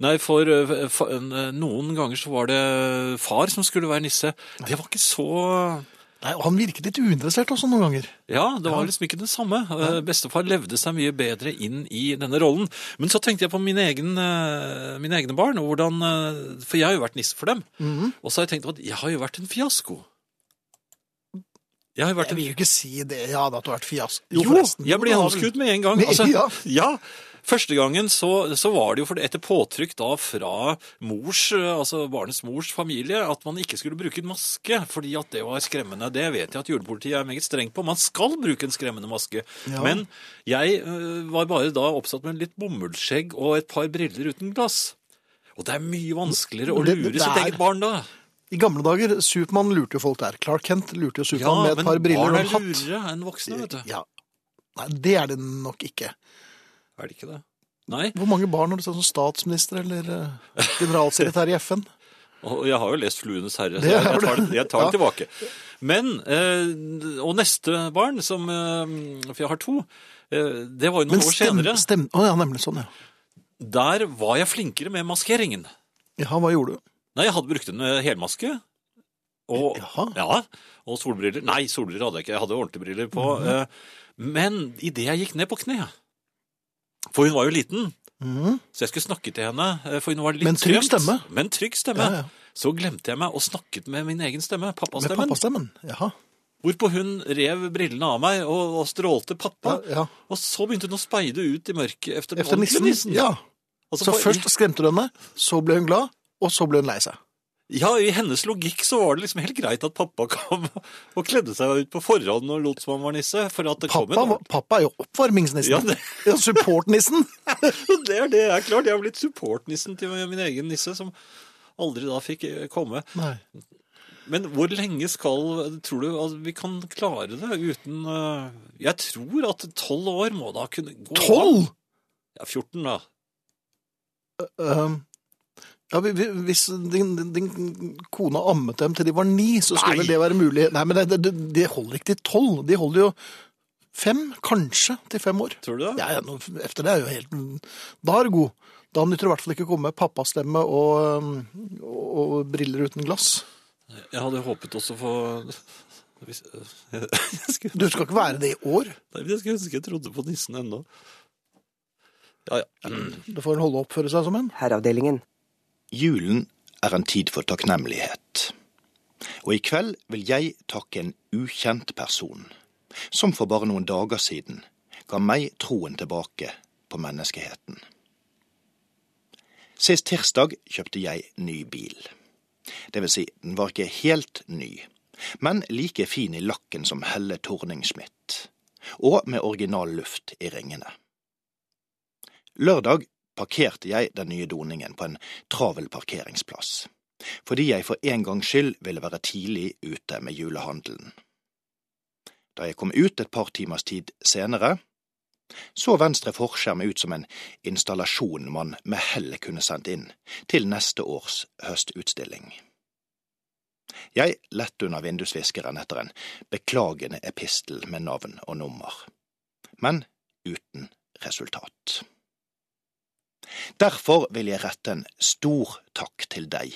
S5: Nei, for, eh, for eh, noen ganger så var det far som skulle være nisse. Det var ikke så
S4: Nei, og Han virket litt uinteressert også noen ganger.
S5: Ja, det var liksom ikke det samme. Ja. Bestefar levde seg mye bedre inn i denne rollen. Men så tenkte jeg på mine, egen, eh, mine egne barn, og hvordan eh, For jeg har jo vært nisse for dem.
S4: Mhm.
S5: Og så har jeg tenkt at jeg har jo vært en fiasko. Jeg har jo vært
S4: Jeg vil jo ikke si det, ja, at du har vært fiasko.
S5: Jo,
S4: forresten.
S5: jeg ble
S4: vel-
S5: med en gang. Altså,
S4: ja.
S5: ja. Første gangen så, så var det jo etter påtrykk da fra mors, altså barnets mors familie, at man ikke skulle bruke en maske, fordi at det var skremmende. Det vet jeg at julepolitiet er meget strengt på. Man skal bruke en skremmende maske.
S4: Ja.
S5: Men jeg øh, var bare da oppsatt med litt bomullsskjegg og et par briller uten glass. Og det er mye vanskeligere å lure sitt
S4: er-
S5: eget barn da.
S4: I gamle dager, Supermann lurte jo folk der. Clark Kent lurte jo
S5: Ja,
S4: med et par briller
S5: barn
S4: og
S5: er
S4: en hatt.
S5: lurere enn voksne, vet du.
S4: Ja. Nei, det er det nok ikke.
S5: Er det ikke det? Nei.
S4: Hvor mange barn har du sett som statsminister eller eh, generalsekretær i FN?
S5: Og jeg har jo lest 'Fluenes herre', så jeg, jeg tar det, jeg tar det
S4: Ja.
S5: tilbake. Men, eh, Og neste barn, som eh, For jeg har to. eh, Det var jo noen
S4: Men
S5: år
S4: stem,
S5: senere.
S4: stem, Å ja, nemlig sånn, ja.
S5: Der var jeg flinkere med maskeringen.
S4: Ja, hva gjorde du?
S5: Nei, jeg hadde brukt en helmaske. Og,
S4: Jaha.
S5: ja, og solbriller. Nei, solbriller hadde jeg ikke. Jeg hadde ordentlige briller på.
S4: Mm
S5: -hmm. Men idet jeg gikk ned på kne For hun var jo liten,
S4: Mm.
S5: så jeg skulle snakke til henne. eh, For hun var litt
S4: Men trygg stemme.
S5: Men trygg stemme.
S4: Ja, ja.
S5: Så glemte jeg meg og snakket med min egen stemme. pappastemmen.
S4: Med
S5: Pappastemmen.
S4: Jaha.
S5: Hvorpå hun rev brillene av meg og, og strålte pappa.
S4: Ja, ja.
S5: Og så begynte hun å speide ut i mørket efter
S4: Efter
S5: nissen.
S4: nissen? Ja.
S5: Altså,
S4: Så
S5: for-
S4: først skremte du henne, så ble hun glad, og så ble hun lei seg.
S5: Ja, i hennes logikk så var det liksom helt greit at pappa kom og kledde seg ut på forhånd og lot som han var nisse. For at det kom
S4: Pappa,
S5: en
S4: pappa er jo oppvarmingsnissen.
S5: Ja, det-
S4: Ja, Supportnissen.
S5: Det er det er klart. Jeg har blitt supportnissen til min egen nisse, som aldri da fikk komme.
S4: Nei.
S5: Men hvor lenge skal Tror du at vi kan klare det uten eh, Jeg tror at tolv år må da kunne gå.
S4: Tolv?
S5: Ja, 14, da.
S4: Um, ja, vi- vi- hvis din, din, din kone ammet dem til de var ni, så skulle
S5: Nei.
S4: vel det være mulig. Nei, men det, det, det holder ikke til tolv. De holder jo fem, kanskje, til fem år.
S5: Tror du det?
S4: Ja, ja, nå- efter det er jo helt Da er du god. Da nytter det i hvert fall ikke å komme med pappastemme og, og, og briller uten glass.
S5: Jeg hadde håpet også på hvis, jeg, skulle,
S4: Du skal ikke være det i år.
S5: Nei, men jeg skulle ønske jeg trodde på nissen ennå. Ja, ja.
S4: Da får en holde å oppføre seg som en.
S6: Herreavdelingen.
S10: Julen er en tid for takknemlighet. Og i kveld vil jeg takke en ukjent person, som for bare noen dager siden ga meg troen tilbake på menneskeheten. Sist tirsdag kjøpte jeg ny bil. Det vil si, den var ikke helt ny, men like fin i lakken som Helle Torning-Schmidt, og med original luft i ringene. Lørdag parkerte jeg den nye doningen på en travel parkeringsplass, fordi jeg for en gangs skyld ville være tidlig ute med julehandelen. Da jeg kom ut et par timers tid senere, så venstre forskjerm ut som en installasjon man med hell kunne sendt inn til neste års høstutstilling. Jeg lette under vindusviskeren etter en beklagende epistel med navn og nummer, men uten resultat. Derfor vil jeg rette en stor takk til deg,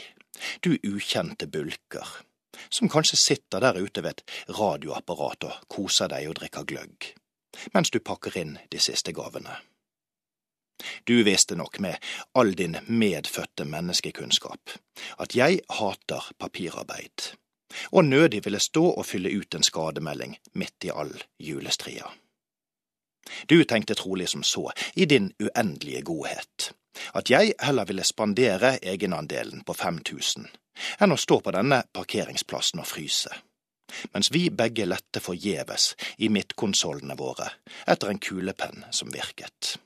S10: du ukjente bulker, som kanskje sitter der ute ved et radioapparat og koser deg og drikker gløgg, mens du pakker inn de siste gavene. Du visste nok med all din medfødte menneskekunnskap at jeg hater papirarbeid, og nødig ville stå og fylle ut en skademelding midt i all julestria. Du tenkte trolig som så, i din uendelige godhet, at jeg heller ville spandere egenandelen på 5000 enn å stå på denne parkeringsplassen og fryse, mens vi begge lette forgjeves i midtkonsollene våre etter en kulepenn som virket.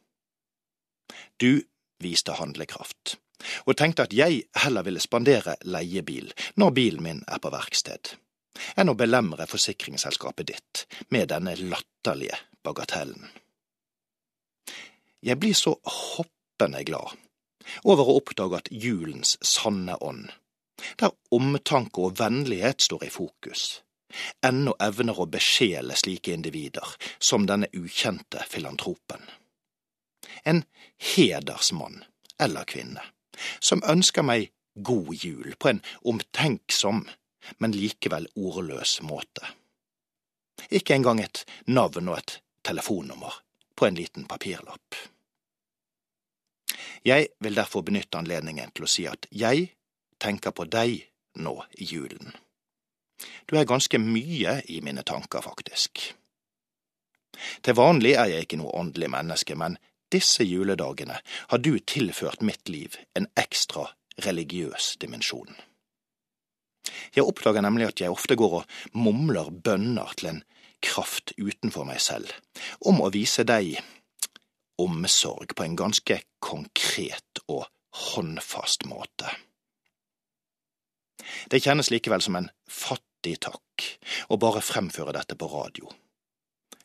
S10: Du viste handlekraft, og tenkte at jeg heller ville spandere leiebil når bilen min er på verksted, enn å belemre forsikringsselskapet ditt med denne latterlige bagatellen. Jeg blir så hoppende glad over å oppdage at julens sanne ånd, der omtanke og vennlighet står i fokus, ennå evner å besjele slike individer som denne ukjente filantropen. En hedersmann eller kvinne, som ønsker meg god jul på en omtenksom, men likevel ordløs måte. Ikke engang et navn og et telefonnummer på en liten papirlapp. Jeg vil derfor benytte anledningen til å si at jeg tenker på deg nå i julen. Du er ganske mye i mine tanker, faktisk. Til vanlig er jeg ikke noe åndelig menneske, men disse juledagene har du tilført mitt liv en ekstra religiøs dimensjon. Jeg oppdager nemlig at jeg ofte går og mumler bønner til en kraft utenfor meg selv, om å vise deg omsorg på en ganske konkret og håndfast måte. Det kjennes likevel som en fattig takk å bare fremføre dette på radio.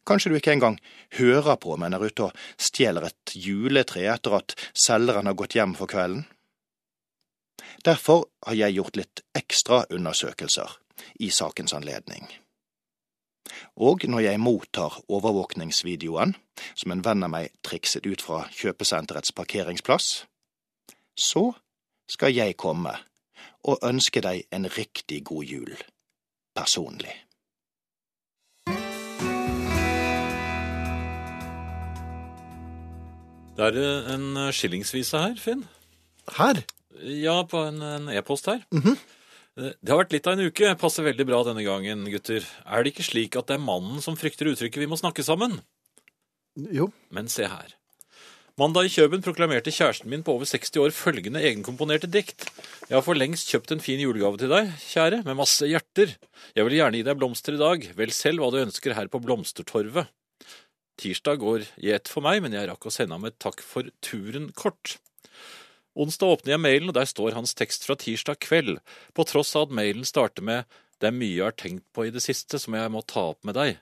S10: Kanskje du ikke engang hører på, men er ute og stjeler et juletre etter at selgeren har gått hjem for kvelden? Derfor har jeg gjort litt ekstra undersøkelser i sakens anledning. Og når jeg mottar overvåkningsvideoen, som en venn av meg trikset ut fra kjøpesenterets parkeringsplass, så skal jeg komme og ønske deg en riktig god jul, personlig.
S5: Det er eh, en skillingsvise her, Finn.
S4: Her?
S5: Ja, på en e-post e her.
S4: Mm -hmm.
S5: Det har vært litt av en uke. Passer veldig bra denne gangen, gutter. Er det ikke slik at det er mannen som frykter uttrykket 'vi må snakke sammen'?
S4: Jo.
S5: Men se her. Mandag i Kjøben proklamerte kjæresten min på over 60 år følgende egenkomponerte dikt. Jeg har for lengst kjøpt en fin julegave til deg, kjære, med masse hjerter. Jeg vil gjerne gi deg blomster i dag. Vel selv hva du ønsker her på Blomstertorvet. Tirsdag går i ett for meg, men jeg rakk å sende ham et takk for turen-kort. Onsdag åpner jeg mailen, og der står hans tekst fra tirsdag kveld, på tross av at mailen starter med Det er mye jeg har tenkt på i det siste som jeg må ta opp med deg.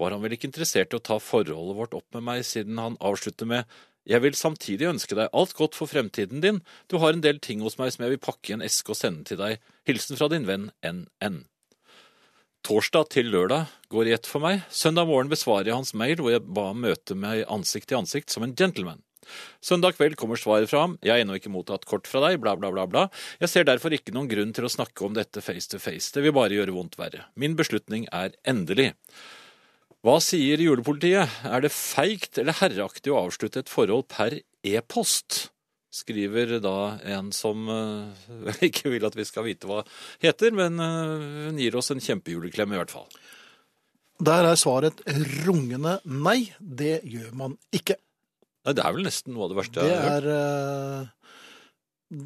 S5: Var han vel ikke interessert i å ta forholdet vårt opp med meg, siden han avslutter med Jeg vil samtidig ønske deg alt godt for fremtiden din, du har en del ting hos meg som jeg vil pakke i en eske og sende til deg. Hilsen fra din venn NN. Torsdag til lørdag går i ett for meg. Søndag morgen besvarer jeg hans mail hvor jeg ba ham møte meg ansikt til ansikt som en gentleman. Søndag kveld kommer svaret fra ham. Jeg har ennå ikke mottatt kort fra deg, bla, bla, bla, bla. Jeg ser derfor ikke noen grunn til å snakke om dette face to face. Det vil bare gjøre vondt verre. Min beslutning er endelig. Hva sier julepolitiet? Er det feigt eller herreaktig å avslutte et forhold per e-post? skriver da en som uh, ikke vil at vi skal vite hva heter, men uh, hun gir oss en kjempejuleklem i hvert fall.
S4: Der er svaret rungende nei. Det gjør man ikke.
S5: Nei, Det er vel nesten noe av det verste jeg
S4: det
S5: har hørt.
S4: Er, uh,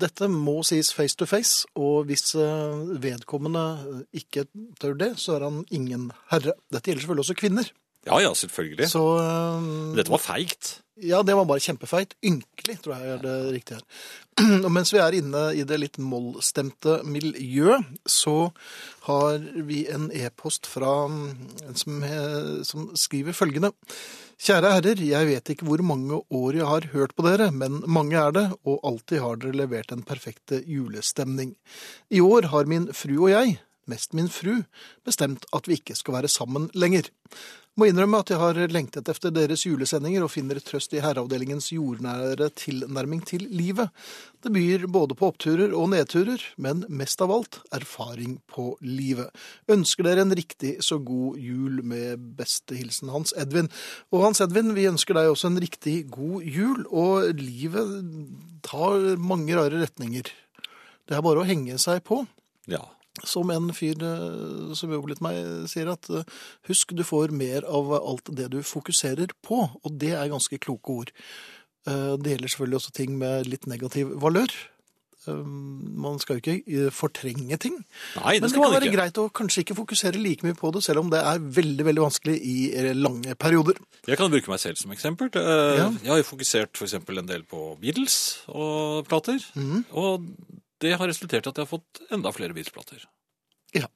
S4: dette må sies face to face, og hvis vedkommende ikke tør det, så er han ingen herre. Dette gjelder selvfølgelig også kvinner.
S5: Ja, ja, selvfølgelig.
S4: Så,
S5: Dette var feigt.
S4: Ja, det var bare kjempefeit. Ynkelig, tror jeg er det riktige her. Og mens vi er inne i det litt mollstemte miljøet, så har vi en e-post fra en som, som, skriver følgende. Kjære herrer, jeg vet ikke hvor mange år jeg har hørt på dere, men mange er det, og alltid har dere levert en perfekte julestemning. I år har min fru og jeg, mest min fru, bestemt at vi ikke skal være sammen lenger. Må innrømme at jeg har lengtet efter deres julesendinger og finner trøst i herreavdelingens jordnære tilnærming til livet. Det byr både på oppturer og nedturer, men mest av alt erfaring på livet. Ønsker dere en riktig så god jul med beste hilsen Hans Edvin. Og Hans Edvin, vi ønsker deg også en riktig god jul, og livet tar mange rare retninger. Det er bare å henge seg på.
S5: Ja,
S4: som en fyr som jobber litt meg, sier at husk, du får mer av alt det du fokuserer på. Og det er ganske kloke ord. Det gjelder selvfølgelig også ting med litt negativ valør. Man skal jo ikke fortrenge ting.
S5: Nei, det
S4: Men det kan være
S5: ikke.
S4: greit å kanskje ikke fokusere like mye på det, selv om det er veldig veldig vanskelig i lange perioder.
S5: Jeg kan bruke meg selv som eksempel. Eh, Jeg har jo fokusert for eksempel en del på Beatles og plater.
S4: Mm.
S5: Og det har resultert i at jeg har fått enda flere Beatles-plater.
S4: Ja.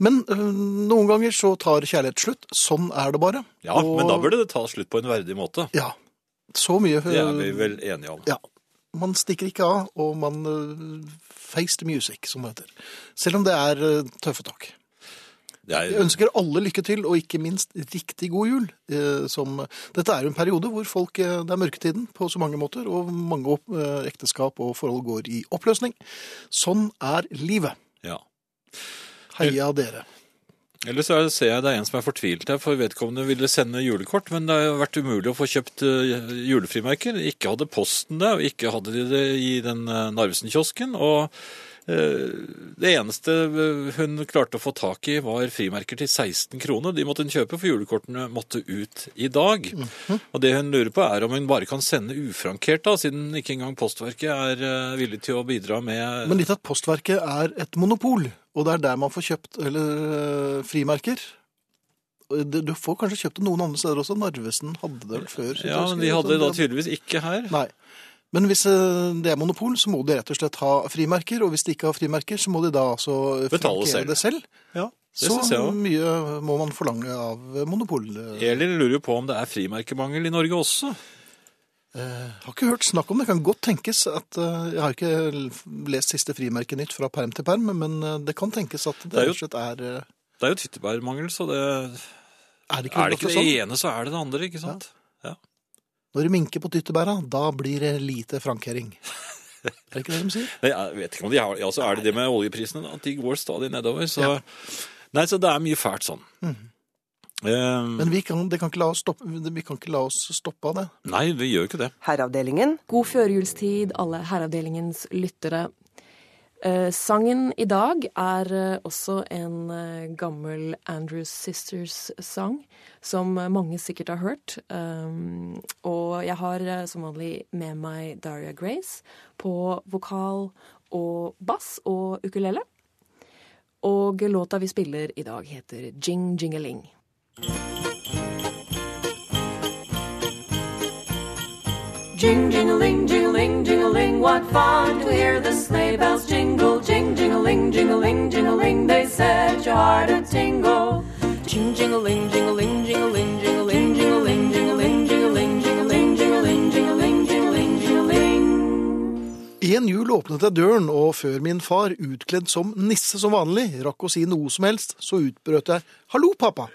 S4: Men øh, noen ganger så tar kjærlighet slutt. Sånn er det bare.
S5: Ja,
S4: Og-
S5: men da burde det ta slutt på en verdig måte.
S4: Ja. Så mye
S5: Det er vi vel enige om.
S4: Ja. Man stikker ikke av, og man øh, face the music, som det heter. Selv om det er øh, tøffe tak.
S5: Jeg,
S4: ønsker alle lykke til, og ikke minst riktig god jul. Eh, Som, dette er jo en periode hvor folk, eh, det er mørketiden på så mange måter, og mange eh, ekteskap og forhold går i oppløsning. Sånn er livet.
S5: ja.
S4: Heia dere.
S5: Ellers så er ser jeg det er en som er fortvilt her, for vedkommende ville sende julekort, men det har vært umulig å få kjøpt julefrimerker. Ikke hadde Posten det, og ikke hadde de det i den Narvesen-kiosken. Og det eneste eh, hun klarte å få tak i, var frimerker til 16 kroner. De måtte hun kjøpe, for julekortene måtte ut i dag. Og det hun lurer på, er om hun bare kan sende ufrankert, da, siden ikke engang Postverket er eh, villig til å bidra med
S4: Men litt at Postverket er et monopol, og det er der man får kjøpt eller, eh, frimerker. Du får kanskje kjøpt det noen andre steder også. Narvesen hadde det vel før.
S5: Ja, men de hadde det da tydeligvis ikke her.
S4: Nei. Men hvis eh, det er monopol, så må de rett og slett ha frimerker. Og hvis de ikke har frimerker, så må de da altså
S5: Betale selv.
S4: det selv.
S5: Ja, det
S4: Så
S5: synes jeg også.
S4: mye må man forlange av monopol. Eh,
S5: Elin lurer jo på om det er frimerkemangel i Norge også.
S4: Jeg har ikke hørt snakk om det. Kan godt tenkes at eh, Jeg har ikke lest siste frimerkenytt fra perm til perm, men eh, det kan tenkes at det,
S5: Det
S4: rett og slett er eh,
S5: Det er jo tyttebærmangel, så det
S4: Er det ikke,
S5: Er det ikke det ene, så er det det andre, ikke sant?
S4: Når det minker på tyttebæra, da blir det lite frankering. er det ikke det de sier?
S5: Nei, jeg vet ikke om de har Ja, så er det det med oljeprisene, da, at de går stadig nedover, så Nei, så det er mye fælt sånn. Mm.
S4: Um, Men vi kan, det kan ikke la oss stoppe, vi kan ikke la oss stoppe av det.
S5: Nei, vi gjør ikke det.
S6: Herreavdelingen.
S11: God førjulstid, alle Herreavdelingens lyttere. Eh, sangen i dag er eh, også en eh, gammel Andrews Sisters-sang, som mange sikkert har hørt. Um, og jeg har som vanlig med meg Daria Grace på vokal og bass og ukulele. Og låta vi spiller i dag, heter Jing Jingeling.
S12: Jing, jingling, jingling, jingling, what fun to hear the sleigh bells jingle. Jing, jingling, jingling, jingling, they set your heart a tingle. Jing, jingling, jingling, jingling, jingling, jingling, jingling, jingling, jingling, jingling, jingling, jingling, jingling.
S4: En jul åpnet jeg døren, og før min far, utkledd som nisse som vanlig, rakk å si noe som helst, så utbrøt jeg 'hallo, pappa'.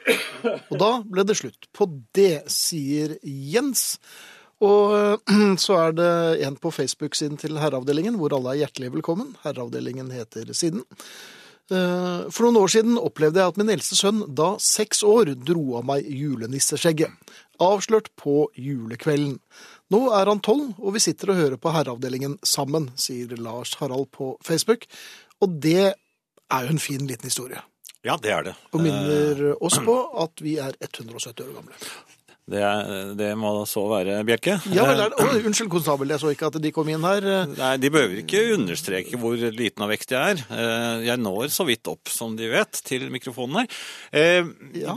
S4: Og da ble det slutt på det, sier Jens. Og så er det en på Facebook-siden til Herreavdelingen, hvor alle er hjertelig velkommen. Herreavdelingen heter siden. Eh, For noen år siden opplevde jeg at min eldste sønn, da seks år, dro av meg julenisseskjegget. Avslørt på julekvelden. Nå er han tolv, og vi sitter og hører på Herreavdelingen sammen, sier Lars Harald på Facebook. Og det er jo en fin liten historie.
S5: Ja, det er det.
S4: Og minner oss på at vi er 170 år gamle.
S5: Det, det må så være, Bjelke.
S4: Ja vel, å, unnskyld, konstabel, jeg så ikke at de kom inn her.
S5: Nei, De behøver ikke understreke hvor liten av vekt jeg er. Eh, Jeg når så vidt opp, som de vet, til mikrofonen her. Eh,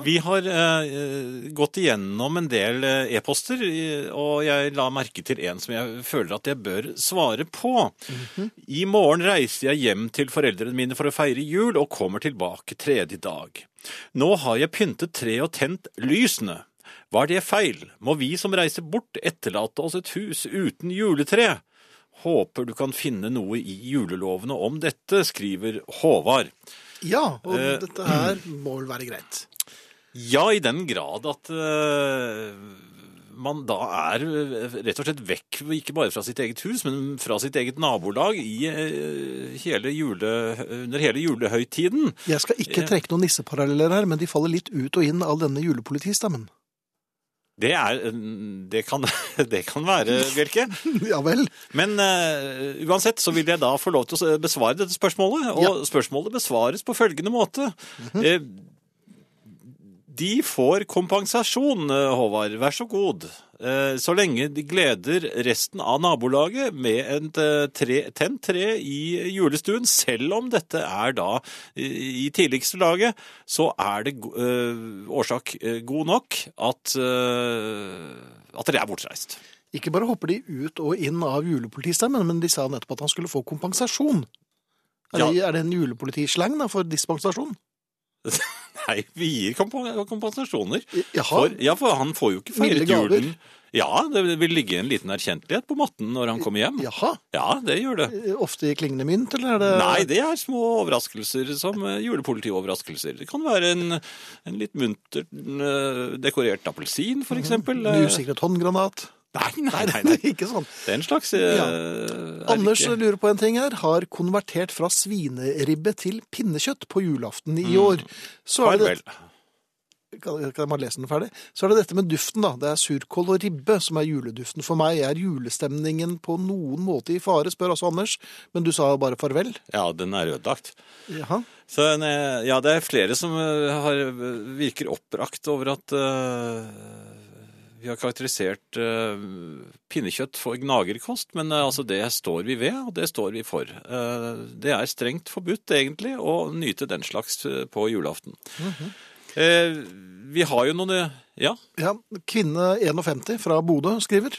S5: Vi har eh, gått igjennom en del e-poster, og jeg la merke til en som jeg føler at jeg bør svare på. I morgen reiser jeg hjem til foreldrene mine for å feire jul, og kommer tilbake tredje dag. Nå har jeg pyntet tre og tent lysene. Var det feil? Må vi som reiser bort etterlate oss et hus uten juletre? Håper du kan finne noe i julelovene om dette, skriver Håvard.
S4: Ja, og
S5: Eh,
S4: dette her må vel være greit.
S5: Ja, i den grad at eh, man da er eh, rett og slett vekk, ikke bare fra sitt eget hus, men fra sitt eget nabolag i, eh, hele jule, under hele julehøytiden.
S4: Jeg skal ikke trekke noen nisseparalleller her, men de faller litt ut og inn av denne julepolitistemmen.
S5: Det, er, det, kan, det kan være, Bjelke.
S4: Ja vel.
S5: Men uh, uansett så vil jeg da få lov til å besvare dette spørsmålet. Og spørsmålet besvares på følgende måte. Eh, de får kompensasjon, eh, Håvard. Vær så god. Eh, Så lenge de gleder resten av nabolaget med et eh, tre, tent tre i julestuen, selv om dette er da i tidligste laget, så er det eh, årsak god nok at, at dere er bortreist.
S4: Ikke bare hopper de ut og inn av julepolitistemmen, men de sa nettopp at han skulle få kompensasjon. Er, det, er det en julepolitislang for dispensasjon?
S5: Nei, vi gir komp kompensasjoner. For, ja, for han får jo ikke feiret julen. Ja, det vil ligge en liten erkjentlighet på matten når han kommer hjem.
S4: Jaha.
S5: Ja, det gjør det.
S4: Eh, Ofte i klingende mynt, eller er det
S5: Nei, det er små overraskelser som eh, julepolitioverraskelser. Det kan være en, en litt muntert eh, dekorert appelsin, for eksempel. Eh,
S4: Nysikret håndgranat?
S5: Nei, nei, nei.
S4: nei. ikke sånn.
S5: Det er en slags eh,
S4: Ja.
S5: er
S4: Anders
S5: ikke-
S4: lurer på en ting her. Har konvertert fra svineribbe til pinnekjøtt på julaften i
S5: Mm.
S4: år. Så er det, kan, jeg bare lese den ferdig? Så er det dette med duften, da. Det er surkål og ribbe som er juleduften for meg. Er julestemningen på noen måte i fare, spør altså Anders. Men du sa bare farvel.
S5: Ja, den er ødelagt.
S4: Jaha.
S5: Så eh, ja, det er flere som eh, har, virker oppbrakt over at eh, vi har karakterisert eh, pinnekjøtt for gnagerkost, men eh, altså det står vi ved, og det står vi for. Eh, det er strengt forbudt egentlig å nyte den slags på julaften. Eh, vi har jo noen eh, Ja,
S4: Ja, Kvinne 51 fra Bodø skriver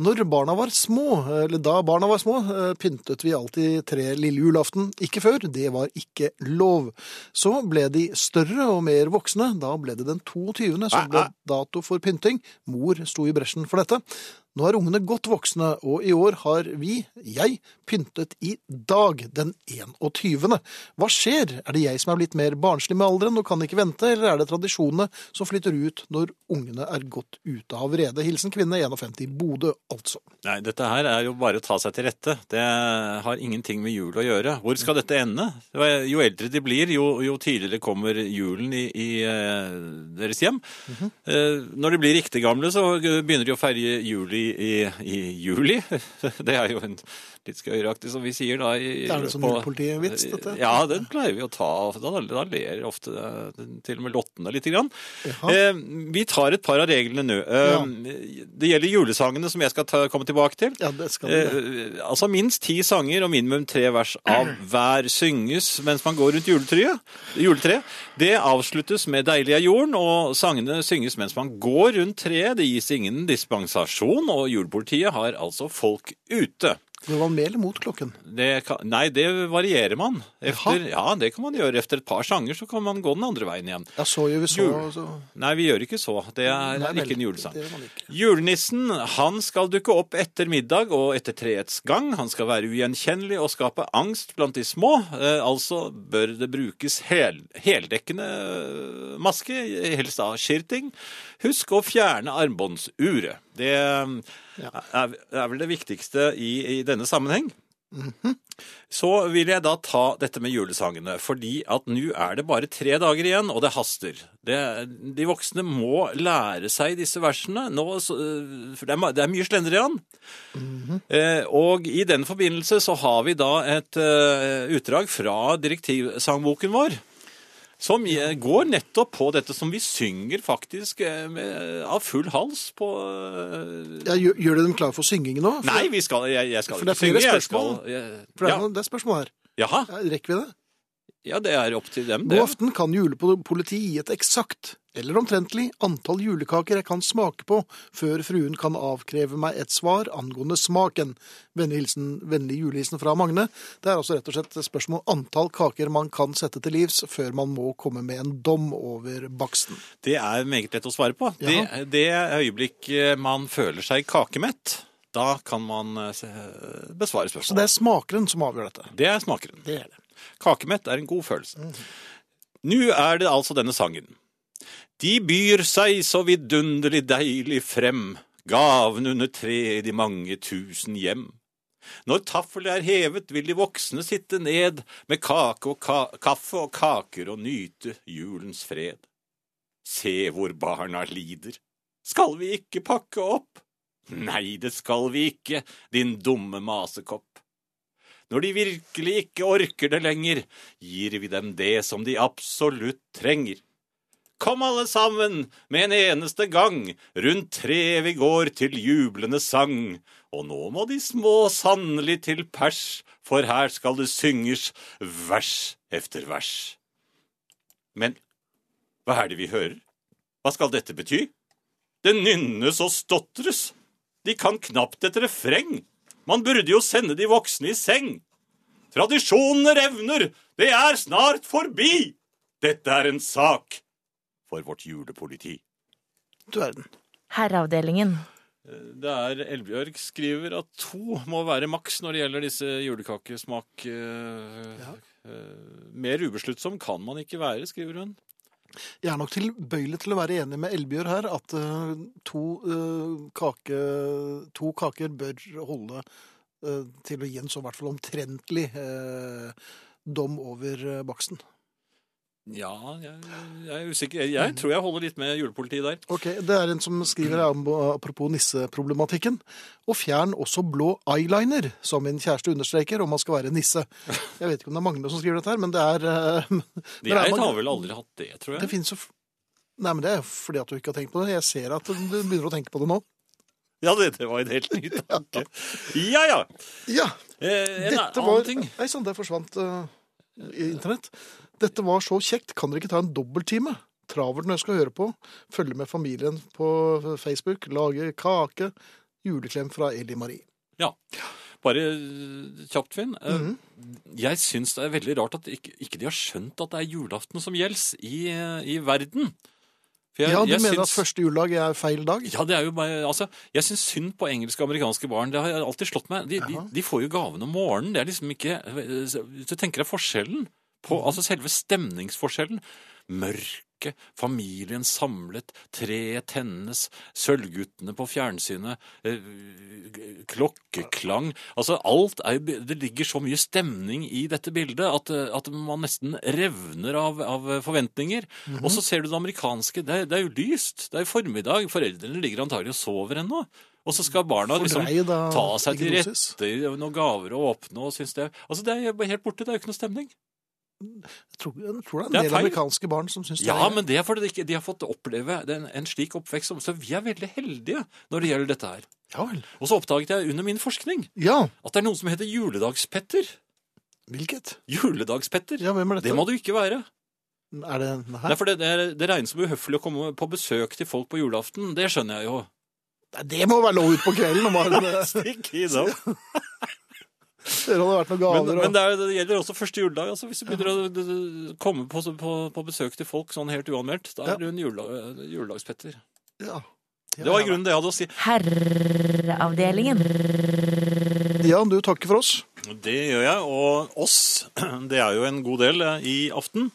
S4: Når barna var små, eller da barna var små, eh, pyntet vi alltid tre lille julaften. Ikke før, det var ikke lov. Så ble de større og mer voksne. Da ble det den 22. som ble dato for pynting. Mor sto i bresjen for dette. Nå er ungene godt voksne, og i år har vi, jeg, pyntet i dag, den 21. Hva skjer? Er det jeg som er blitt mer barnslig med alderen og kan ikke vente, eller er det tradisjonene som flytter ut når ungene er gått ute av vrede? Hilsen kvinne 51 Bodø, altså.
S5: Nei, dette her er jo bare å ta seg til rette. Det har ingenting med jul å gjøre. Hvor skal dette ende? Jo eldre de blir, jo, jo tidligere kommer julen i, i eh, deres hjem. Eh, når de blir riktig gamle, så begynner de å feire jul i, i, i juli. Det er jo en litt skøyeraktig, som vi sier da. I,
S4: Er det som
S5: på-
S4: julepolitivits, dette?
S5: Ja, den pleier vi å ta. Da, da ler ofte til og med lottene litt. Grann. Eh, vi tar et par av reglene nå. Eh, Det gjelder julesangene, som jeg skal ta, komme tilbake til.
S4: Ja, det skal vi.
S5: Eh, altså minst ti sanger og minimum tre vers av hver synges mens man går rundt juletreet. juletreet. Det avsluttes med 'Deilig er jorden', og sangene synges mens man går rundt treet. Det gis ingen dispensasjon, og julepolitiet har altså folk ute.
S4: Går man med eller mot klokken?
S5: Det kan, nei, det varierer man. Efter, ja, det kan man gjøre. Efter et par sanger så kan man gå den andre veien igjen.
S4: Ja, så gjør vi så. Så.
S5: Nei, vi gjør ikke så. Det er,
S4: Nei, vel,
S5: ikke en julesang.
S4: ikke.
S5: Julenissen han skal dukke opp etter middag og etter treets gang. Han skal være ugjenkjennelig og skape angst blant de små. Eh, altså bør det brukes hel, heldekkende eh, maske, helst av skirting. Husk å fjerne armbåndsuret. Det er, er vel det viktigste i, i denne sammenheng. Så vil jeg da ta dette med julesangene, fordi at nå er det bare tre dager igjen, og det haster. Det, de voksne må lære seg disse versene, nå, for det er, det er mye slendrian. eh, og i den forbindelse så har vi da et eh, utdrag fra direktivsangboken vår, som går nettopp på dette som vi synger faktisk eh, med, av full hals på eh,
S4: Ja, gjør, gjør du dem klar for syngingen nå? For,
S5: Nei, vi skal, jeg, jeg skal
S4: For det er
S5: ikke synge.
S4: flere
S5: Jeg skal, jeg, ja.
S4: det er spørsmål her.
S5: Jaha.
S4: Ja, Rekker vi det?
S5: Ja, det er opp til dem,
S4: God aften kan julepolitiet gi et eksakt, eller omtrentlig, antall julekaker jeg kan smake på, før fruen kan avkreve meg et svar angående smaken. Vennlig, hilsen, vennlig julehilsen fra Magne. Det er altså rett og slett et spørsmål antall kaker man kan sette til livs, før man må komme med en dom over baksten.
S5: Det er meget lett å svare på. Det, det øyeblikk eh, man føler seg kakemett, da kan man besvare spørsmålet.
S4: Så det er smakeren som avgjør dette.
S5: Det er smakeren.
S4: Det er det.
S5: Kakemett er en god følelse. Nå er det altså denne sangen. De byr seg så vidunderlig deilig frem, gaven under tre i de mange tusen hjem. Når taffelet er hevet, vil de voksne sitte ned med kake og ka kaffe og kaker og nyte julens fred. Se hvor barna lider. Skal vi ikke pakke opp? Nei, det skal vi ikke, din dumme masekopp. Når de virkelig ikke orker det lenger, gir vi dem det som de absolutt trenger. Kom alle sammen, med en eneste gang, rundt treet vi går til jublende sang. Og nå må de små sannelig til pers, for her skal det synges vers efter vers. Men hva er det vi hører? Hva skal dette bety? Det nynnes og stotres. De kan knapt et refreng. Man burde jo sende de voksne i seng. Tradisjonene revner, det er snart forbi. Dette er en sak for vårt julepoliti.
S4: Du verden.
S1: Herreavdelingen.
S5: Det er Elbjørg skriver at to må være maks når det gjelder disse julekakesmak. eh, eh, mer ubesluttsom kan man ikke være, skriver hun.
S4: Jeg er nok tilbøyelig til å være enig med Elbjørg her, at eh, to, uh, kake, to kaker bør holde uh, til å gi en så hvert fall omtrentlig dom over baksten.
S5: Ja, jeg, jeg er usikker. Jeg, tror jeg holder litt med julepolitiet der.
S4: Ok, Det er en som skriver her, apropos nisseproblematikken. Og fjern også blå eyeliner, som min kjæreste understreker, om man skal være nisse. Jeg vet ikke om det er Magne som skriver dette her, men det er eh,
S5: Jeg har vel aldri hatt det, tror jeg.
S4: Det finnes jo Nei, men det er fordi at du ikke har tenkt på det. Jeg ser at du begynner å tenke på det nå.
S5: Ja, det, var en helt ny tanke. Ja, ja.
S4: Ja.
S5: Eh, en
S4: Dette
S5: annen
S4: var
S5: ting.
S4: Nei sann, det forsvant uh, i internett. Dette var så kjekt. Kan dere ikke ta en dobbelttime? Travelt når jeg skal høre på. Følge med familien på Facebook. Lage kake. Juleklem fra Eli Marie.
S5: Ja. Bare eh, kjapt, Finn. Mm
S4: -hmm.
S5: Jeg syns det er veldig rart at ikke, ikke de har skjønt at det er julaften som gjelder i, eh, i verden. Jeg-
S4: ja, du mener
S5: syns-
S4: at første juledag er feil dag?
S5: Ja, det er jo bare, altså, Jeg syns synd på engelske og amerikanske barn. Det har alltid slått meg. De, de, de får jo gaven om morgenen. Det er liksom ikke du tenker deg forskjellen på Altså selve stemningsforskjellen. Mørket, familien samlet, treet tennes, Sølvguttene på fjernsynet, eh, klokkeklang Altså alt er jo Det ligger så mye stemning i dette bildet at, eh, at man nesten revner av, av forventninger.
S4: Mhm.
S5: Og så ser du det amerikanske. Det er, det er jo lyst. Det er jo formiddag. Foreldrene ligger antagelig og sover ennå. Og så skal barna liksom ta seg til rette, noen gaver å åpne og synes det Altså, det er helt borte. Det er jo ikke noe stemning.
S4: Jeg tror, jeg tror det er en
S5: Det er
S4: del
S5: feil.
S4: amerikanske barn som syns det
S5: Ja, men det er fordi de, ikke, de har fått oppleve den, en slik oppvekst. Så vi er veldig heldige når det gjelder dette her.
S4: Ja vel.
S5: Og så oppdaget jeg under min forskning
S4: Ja.
S5: at det er noen som heter juledagspetter.
S4: Hvilket?
S5: Juledagspetter.
S4: Ja, hvem er dette?
S5: Det må du ikke være.
S4: Er det Nei.
S5: Nei, for det, det, det regnes som uhøflig å komme på besøk til folk på julaften. Det skjønner jeg jo.
S4: Det må være lov ut på kvelden. Stikk bare,
S5: Stikk
S4: det hadde vært noen gaver.
S5: Men,
S4: og-
S5: men det, er, det gjelder også første juledag. Altså, hvis du begynner å komme på, på, på besøk til folk sånn helt uanmeldt, da
S4: Ja.
S5: er du en juledag, juledagspetter.
S4: ja.
S5: Det var i grunnen det jeg hadde å si.
S1: Herreavdelingen.
S4: ja, du takker for oss.
S5: Det gjør jeg, og oss, det er jo en god del eh, i aften.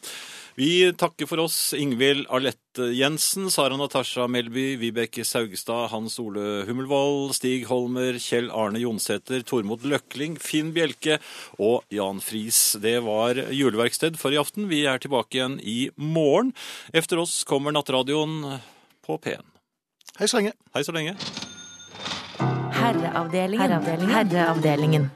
S5: Vi takker for oss Ingvild Alette Jensen, Sara Natasha Melby, Vibeke Saugestad, Hans Ole Hummelvold, Stig Holmer, Kjell Arne Jonsæter, Tormod Løkling, Finn Bjelke og Jan Friis. Det var juleverksted for i aften. Vi er tilbake igjen i morgen. Efter oss kommer Nattradioen på P1.
S4: Hei så lenge.
S5: Hei så lenge.
S1: Herreavdelingen. Herreavdelingen. Herreavdelingen.